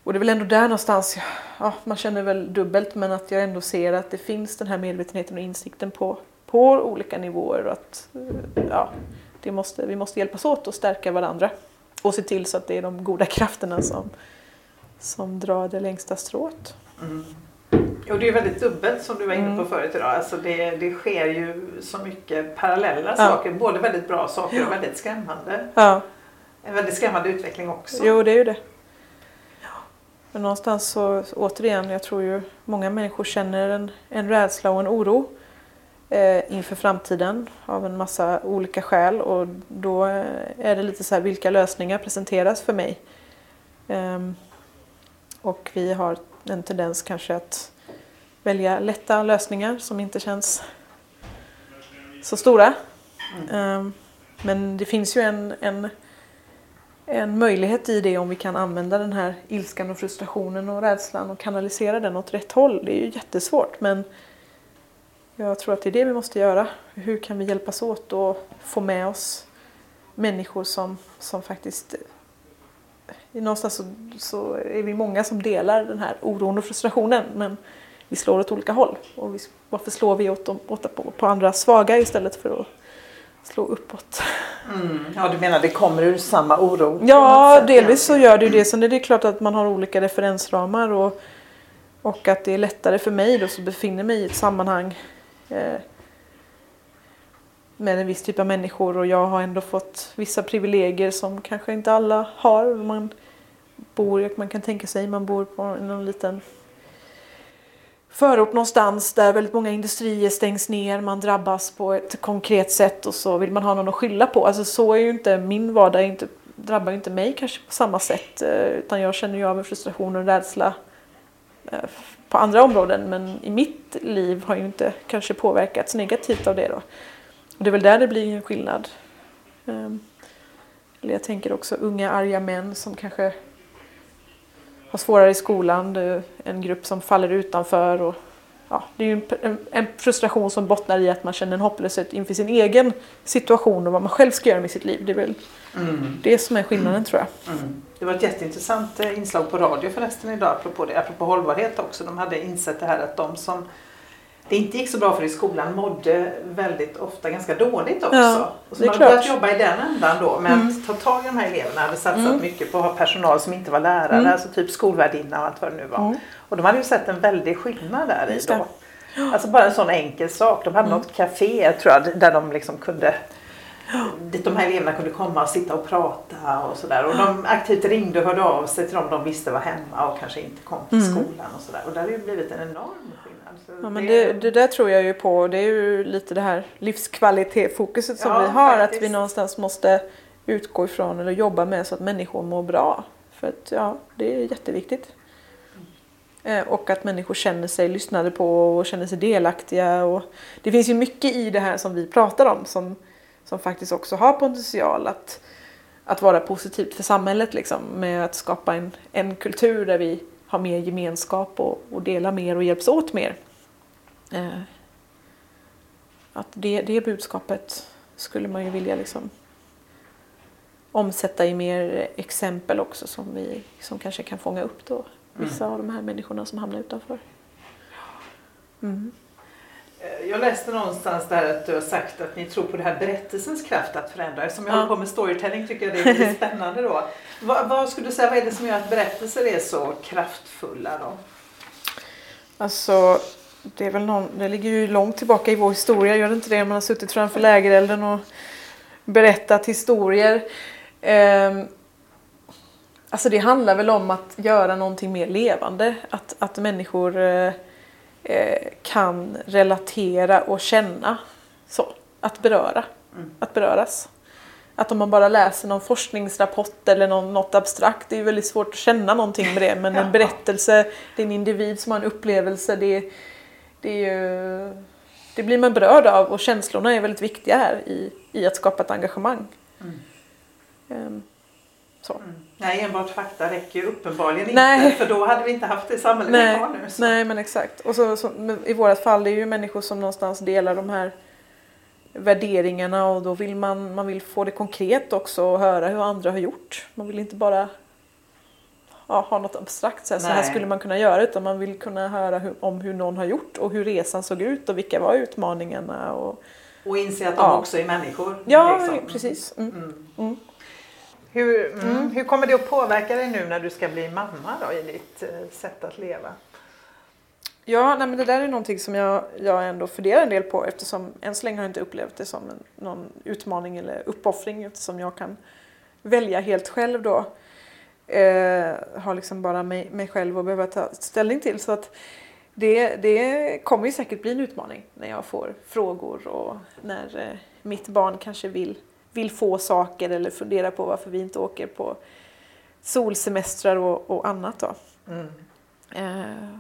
S1: Och det är väl ändå där någonstans, ja, man känner väl dubbelt men att jag ändå ser att det finns den här medvetenheten och insikten på, på olika nivåer och att eh, ja, det måste, vi måste hjälpas åt och stärka varandra. Och se till så att det är de goda krafterna som, som drar det längsta strået.
S2: Mm. Och det är väldigt dubbelt som du var inne på
S1: Mm.
S2: förut idag. Alltså det, det sker ju så mycket parallella
S1: Ja.
S2: saker. Både väldigt bra saker och väldigt skrämmande.
S1: Ja,
S2: En väldigt skrämmande utveckling också.
S1: jo det är ju det. Men någonstans så, så återigen, jag tror ju många människor känner en, en rädsla och en oro eh, inför framtiden av en massa olika skäl och då eh, är det lite så här vilka lösningar presenteras för mig. Ehm, och vi har en tendens kanske att välja lätta lösningar som inte känns så stora. Mm. men det finns ju en, en, en möjlighet i det om vi kan använda den här ilskan och frustrationen och rädslan och kanalisera den åt rätt håll. Det är ju jättesvårt men jag tror att det är det vi måste göra. Hur kan vi hjälpas åt och få med oss människor som, som faktiskt Någonstans så, så är vi många som delar den här oron och frustrationen men vi slår åt olika håll. Och vi, varför slår vi åt, åt på, på andra svaga istället för att slå uppåt?
S2: Mm. Ja, du menar det kommer ur samma oro?
S1: Ja,
S2: sätt
S1: delvis så gör det ju det. Sen är det klart att man har olika referensramar och, och att det är lättare för mig då som befinner mig i ett sammanhang eh, med en viss typ av människor och jag har ändå fått vissa privilegier som kanske inte alla har. Man bor, man kan tänka sig, man bor på någon liten förort någonstans där väldigt många industrier stängs ner, man drabbas på ett konkret sätt och så vill man ha någon att skylla på. Alltså så är ju inte min vardag, inte, drabbar ju inte mig kanske på samma sätt eh, utan jag känner ju av en frustration och rädsla Eh, på andra områden men i mitt liv har ju inte kanske påverkats negativt av det då. Och det är väl där det blir en skillnad. Ehm, eller jag tänker också unga arga män som kanske har svårare i skolan. Det är en grupp som faller utanför. Och, ja, det är ju en, en, frustration som bottnar i att man känner en hopplöshet inför sin egen situation och vad man själv ska göra med sitt liv. Det är väl
S2: Mm.
S1: det som är skillnaden tror jag.
S2: Mm. Det var ett jätteintressant eh, inslag på radio förresten idag apropå, det, apropå hållbarhet också. De hade insett det här att de som det inte gick så bra för i skolan mådde väldigt ofta ganska dåligt också.
S1: Ja,
S2: och
S1: det
S2: så man hade börjat jobba i den ändan då med
S1: Mm.
S2: att ta tag i de här eleverna. hade satsat
S1: Mm.
S2: mycket på att ha personal som inte var lärare,
S1: Mm.
S2: alltså typ skolvärdinna och allt vad det nu var.
S1: Mm.
S2: Och de hade ju sett en väldig skillnad där i
S1: det.
S2: då. Alltså bara en sån enkel sak. De hade
S1: Mm.
S2: något café tror jag där de liksom kunde dit de här eleverna kunde komma och sitta och prata och sådär. Och de aktivt ringde och hörde av sig till dem de visste var hemma och kanske inte kom till
S1: Mm.
S2: skolan och sådär. Och där har ju blivit en enorm skillnad. Så
S1: Ja, men det, det där tror jag ju på. Det är ju lite det här livskvalitetsfokuset som
S2: Ja,
S1: vi har. Att
S2: faktiskt.
S1: vi någonstans måste utgå ifrån eller jobba med så att människor mår bra. För att ja, det är jätteviktigt. Eh, Och att människor känner sig lyssnade på och känner sig delaktiga. Och det finns ju mycket i det här som vi pratar om som, som faktiskt också har potential att, att vara positivt för samhället. Liksom, med att skapa en, en kultur där vi ha mer gemenskap och, och dela mer och hjälps åt mer. Eh, att det, det budskapet skulle man ju vilja liksom omsätta i mer exempel också som, vi, som kanske kan fånga upp då vissa mm. av de här människorna som hamnar utanför.
S2: Mm. Eh, jag läste någonstans där att du har sagt att ni tror på det här berättelsens kraft att förändra. Som jag ja. håller på med storytelling tycker jag det är lite spännande då. Vad, vad, skulle du säga, vad är det som gör att berättelser är så kraftfulla då?
S1: Alltså, det är väl någon, det ligger ju långt tillbaka i vår historia, gör det inte det? Man har suttit framför lägerelden och berättat historier. Um, alltså det handlar väl om att göra någonting mer levande. Att, att människor uh, Eh, kan relatera och känna. Så, att beröra. Mm. Att beröras. Att om man bara läser någon forskningsrapport eller någon, något abstrakt, det är väldigt svårt att känna någonting med det. Men en berättelse, det är en individ som har en upplevelse, det, det, ju, det blir man berörd av och känslorna är väldigt viktiga här i, i att skapa ett engagemang. Mm. Um,
S2: så. Mm. Nej, enbart fakta räcker ju uppenbarligen Nej. inte för då hade vi inte haft det samhälle
S1: Nej.
S2: vi har nu.
S1: Så. Nej, men exakt. Och så, så, i vårt fall det är ju människor som någonstans delar de här värderingarna och då vill man, man vill få det konkret också och höra hur andra har gjort. Man vill inte bara ja, ha något abstrakt så här, så här skulle man kunna göra utan man vill kunna höra hur, om hur någon har gjort och hur resan såg ut och vilka var utmaningarna. Och,
S2: och inse att de ja. också är människor.
S1: Ja, liksom. precis. Mm. Mm.
S2: Hur, mm. mm. hur kommer det att påverka dig nu när du ska bli mamma då, i ditt eh, sätt att leva?
S1: Ja, nej, men det där är någonting som jag, jag ändå funderar en del på eftersom än så länge har jag inte upplevt det som en, någon utmaning eller uppoffring eftersom jag kan välja helt själv då. Eh, har liksom bara mig, mig själv att behöva ta ställning till. Så att det, det kommer ju säkert bli en utmaning när jag får frågor och när eh, mitt barn kanske vill vill få saker eller fundera på varför vi inte åker på solsemestrar och, och annat. Då. Mm. Eh,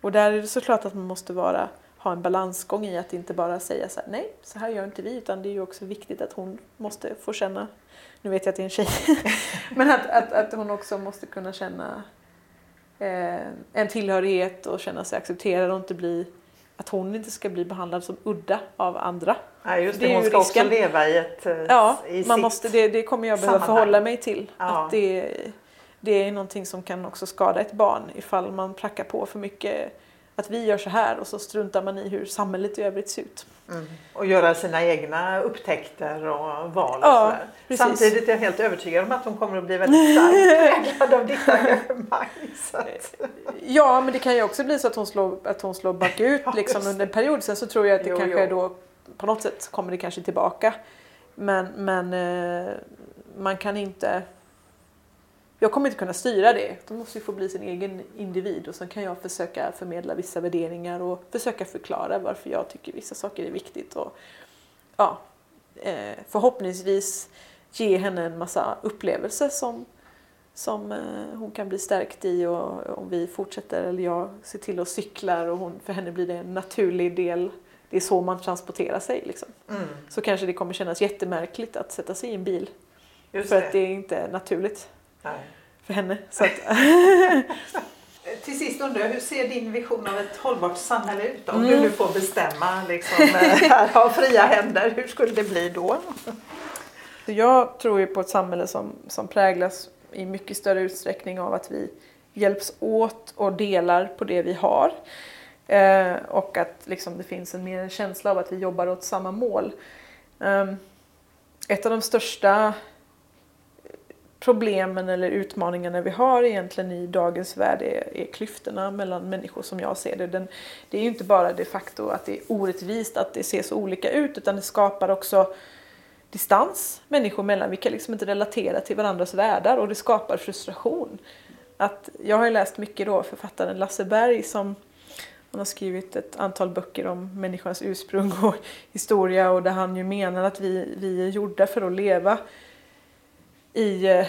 S1: och där är det såklart att man måste vara, ha en balansgång i att inte bara säga så här, nej, så här gör inte vi, utan det är ju också viktigt att hon måste få känna, nu vet jag att det är en tjej, men att, att, att hon också måste kunna känna eh, en tillhörighet och känna sig accepterad och inte bli att hon inte ska bli behandlad som udda av andra.
S2: Ja, just det, det hon ska risken. också leva i ett eh,
S1: Ja, i man måste, det, det kommer jag behöva förhålla mig till. Ja. Att det, det är någonting som kan också skada ett barn ifall man prackar på för mycket att vi gör så här och så struntar man i hur samhället i övrigt ser ut.
S2: Mm. Och göra sina egna upptäckter och val och ja. Samtidigt är jag helt övertygad om att hon kommer att bli väldigt starkt präglad av ditt engagemang.
S1: Ja, men det kan ju också bli så att hon slår, att hon slår bakut ja, liksom, under en period. Sen så tror jag att det jo, kanske jo. då på något sätt kommer det kanske tillbaka. Men, men eh, man kan inte jag kommer inte kunna styra det. De måste ju få bli sin egen individ och sen kan jag försöka förmedla vissa värderingar och försöka förklara varför jag tycker vissa saker är viktigt. Och, ja, eh, förhoppningsvis ge henne en massa upplevelser som, som eh, hon kan bli stärkt i och om vi fortsätter eller jag ser till att cykla och hon, för henne blir det en naturlig del. Det är så man transporterar sig. Liksom. Mm. Så kanske det kommer kännas jättemärkligt att sätta sig i en bil. Just för det. att det är inte naturligt. Nej. För henne. Så att
S2: Till sist undrar jag, hur ser din vision av ett hållbart samhälle ut? Om mm. du nu får bestämma, liksom, här har fria händer, hur skulle det bli då?
S1: Jag tror ju på ett samhälle som, som präglas i mycket större utsträckning av att vi hjälps åt och delar på det vi har. Eh, och att liksom, det finns en mer en känsla av att vi jobbar åt samma mål. Eh, ett av de största problemen eller utmaningarna vi har egentligen i dagens värld är, är klyftorna mellan människor som jag ser det. Den, det är ju inte bara de facto att det är orättvist att det ser så olika ut utan det skapar också distans människor mellan. Vi kan liksom inte relatera till varandras världar och det skapar frustration. Att, jag har ju läst mycket då författaren Lasse Berg som han har skrivit ett antal böcker om människans ursprung och historia och där han ju menar att vi, vi är gjorda för att leva i, eh,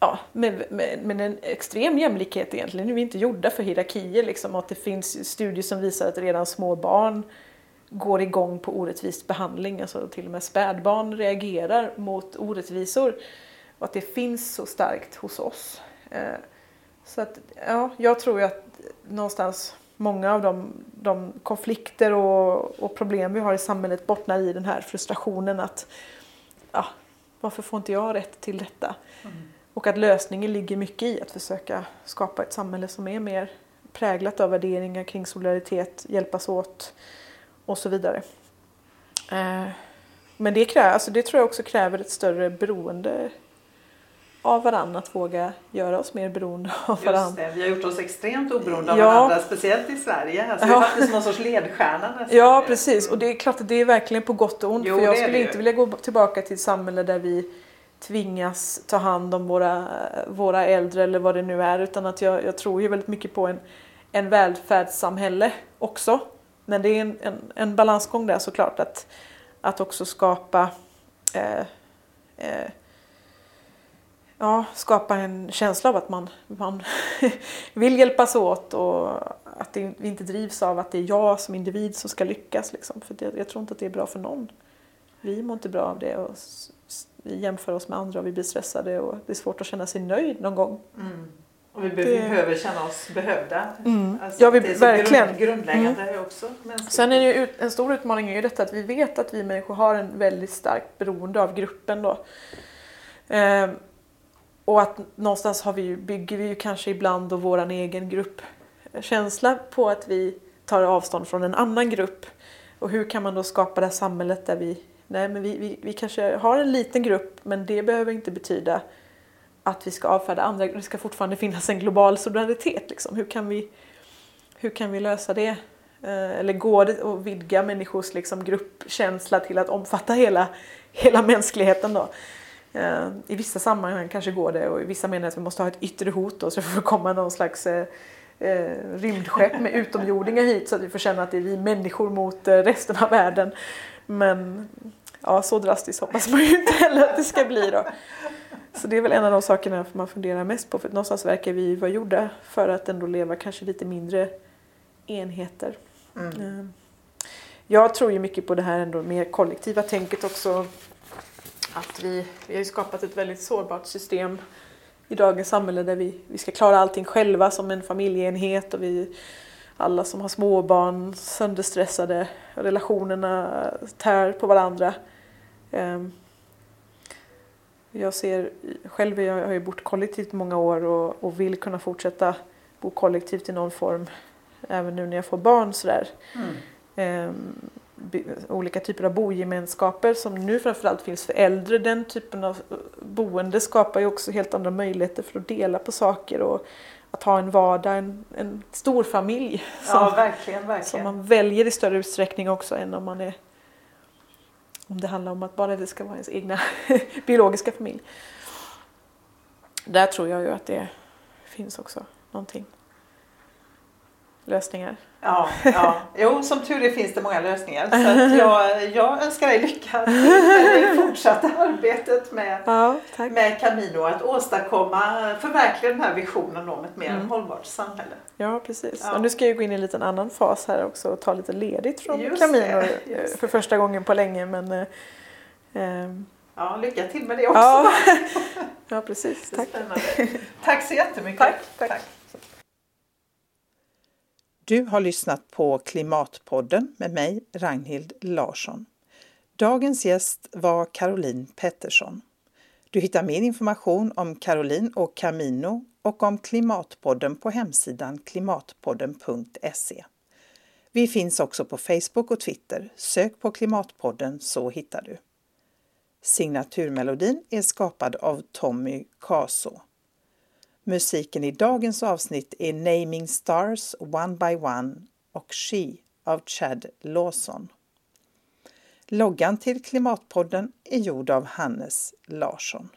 S1: ja, med, med, med, en extrem jämlikhet egentligen. Nu är vi inte gjorda för hierarkier liksom. att det finns studier som visar att redan små barn går igång på orättvis behandling. Alltså till och med spädbarn reagerar mot orättvisor. Och att det finns så starkt hos oss. Eh, så att, ja, jag tror ju att någonstans många av de, de konflikter och, och, problem vi har i samhället bottnar i den här frustrationen att ja, varför får inte jag rätt till detta? Mm. Och att lösningen ligger mycket i att försöka skapa ett samhälle som är mer präglat av värderingar kring solidaritet, hjälpas åt och så vidare. Eh, men det, krä, alltså det tror jag också kräver ett större beroende av varandra, att våga göra oss mer beroende av varandra.
S2: Vi har gjort oss extremt oberoende av ja. varandra, speciellt i Sverige. Alltså, ja. Vi det som någon sorts ledstjärna
S1: nästan. Ja, precis. Och det är klart att det är verkligen på gott och ont. Jo, för jag skulle inte vilja gå tillbaka till ett samhälle där vi tvingas ta hand om våra, våra äldre eller vad det nu är. Utan att jag, jag tror ju väldigt mycket på en, en välfärdssamhälle också. Men det är en, en, en balansgång där såklart. Att, att också skapa eh, eh, ja, skapa en känsla av att man, man vill hjälpas åt och att det, vi inte drivs av att det är jag som individ som ska lyckas. Liksom. För det, jag tror inte att det är bra för någon. Vi mår inte bra av det och vi jämför oss med andra och vi blir stressade och det är svårt att känna sig nöjd någon gång. Mm.
S2: Och vi behöver det... känna oss behövda.
S1: Mm. Alltså, ja, vi,
S2: det är
S1: verkligen.
S2: Grund, grundläggande mm. också.
S1: Sen är det ju en stor utmaning är ju detta att vi vet att vi människor har en väldigt starkt beroende av gruppen. Då. Eh, och att någonstans har vi, bygger vi ju kanske ibland då våran egen gruppkänsla på att vi tar avstånd från en annan grupp. Och hur kan man då skapa det här samhället där vi, nej men vi, vi, vi kanske har en liten grupp men det behöver inte betyda att vi ska avfärda andra, det ska fortfarande finnas en global solidaritet. Liksom. Hur, kan vi, hur kan vi lösa det? Eh, eller går det att vidga människors liksom, gruppkänsla till att omfatta hela, hela mänskligheten då? Eh, I vissa sammanhang kanske går det och i vissa menar att vi måste ha ett yttre hot då, så det får komma någon slags eh, eh, rymdskepp med utomjordingar hit så att vi får känna att det är vi människor mot resten av världen. Men ja, så drastiskt hoppas man ju inte heller att det ska bli då. Så det är väl en av de sakerna man funderar mest på för någonstans verkar vi vara gjorda för att ändå leva kanske lite mindre enheter. Mm. Jag tror ju mycket på det här ändå mer kollektiva tänket också att vi, vi har skapat ett väldigt sårbart system i dagens samhälle där vi, vi ska klara allting själva som en familjeenhet och vi alla som har småbarn sönderstressade, relationerna tär på varandra. Ehm, jag ser själv, jag har ju bott kollektivt många år och, och vill kunna fortsätta bo kollektivt i någon form även nu när jag får barn sådär. Mm. Olika typer av bogemenskaper som nu framförallt finns för äldre. Den typen av eh, boende skapar ju också helt andra möjligheter för att dela på saker och att ha en vardag, en, en stor familj.
S2: Som, ja, verkligen, verkligen.
S1: Som man väljer i större utsträckning också än om man är om det handlar om att bara det ska vara ens egna biologiska familj. Där tror jag ju att det finns också någonting lösningar.
S2: Ja, ja. Jo, som tur är finns det många lösningar. Så jag, jag önskar dig lycka till det fortsatta arbetet med, ja, med Camino. Att åstadkomma, förverkliga den här visionen om ett mer mm. hållbart samhälle.
S1: Ja, precis. Ja. Och nu ska jag gå in i en liten annan fas här också och ta lite ledigt från just Camino det, eh, för första gången på länge. Men, eh,
S2: ehm, Ja, lycka till med det också.
S1: Ja, ja precis. Tack.
S2: Tack så jättemycket.
S1: Tack. tack. tack.
S2: Du har lyssnat på Klimatpodden med mig, Ragnhild Larsson. Dagens gäst var Caroline Pettersson. Du hittar mer information om Caroline och Camino och om Klimatpodden på hemsidan klimatpodden.se. Vi finns också på Facebook och Twitter. Sök på Klimatpodden så hittar du. Signaturmelodin är skapad av Tommy Kaso. Musiken i dagens avsnitt är Naming Stars One by One och She av Chad Lawson. Loggan till Klimatpodden är gjord av Hannes Larsson.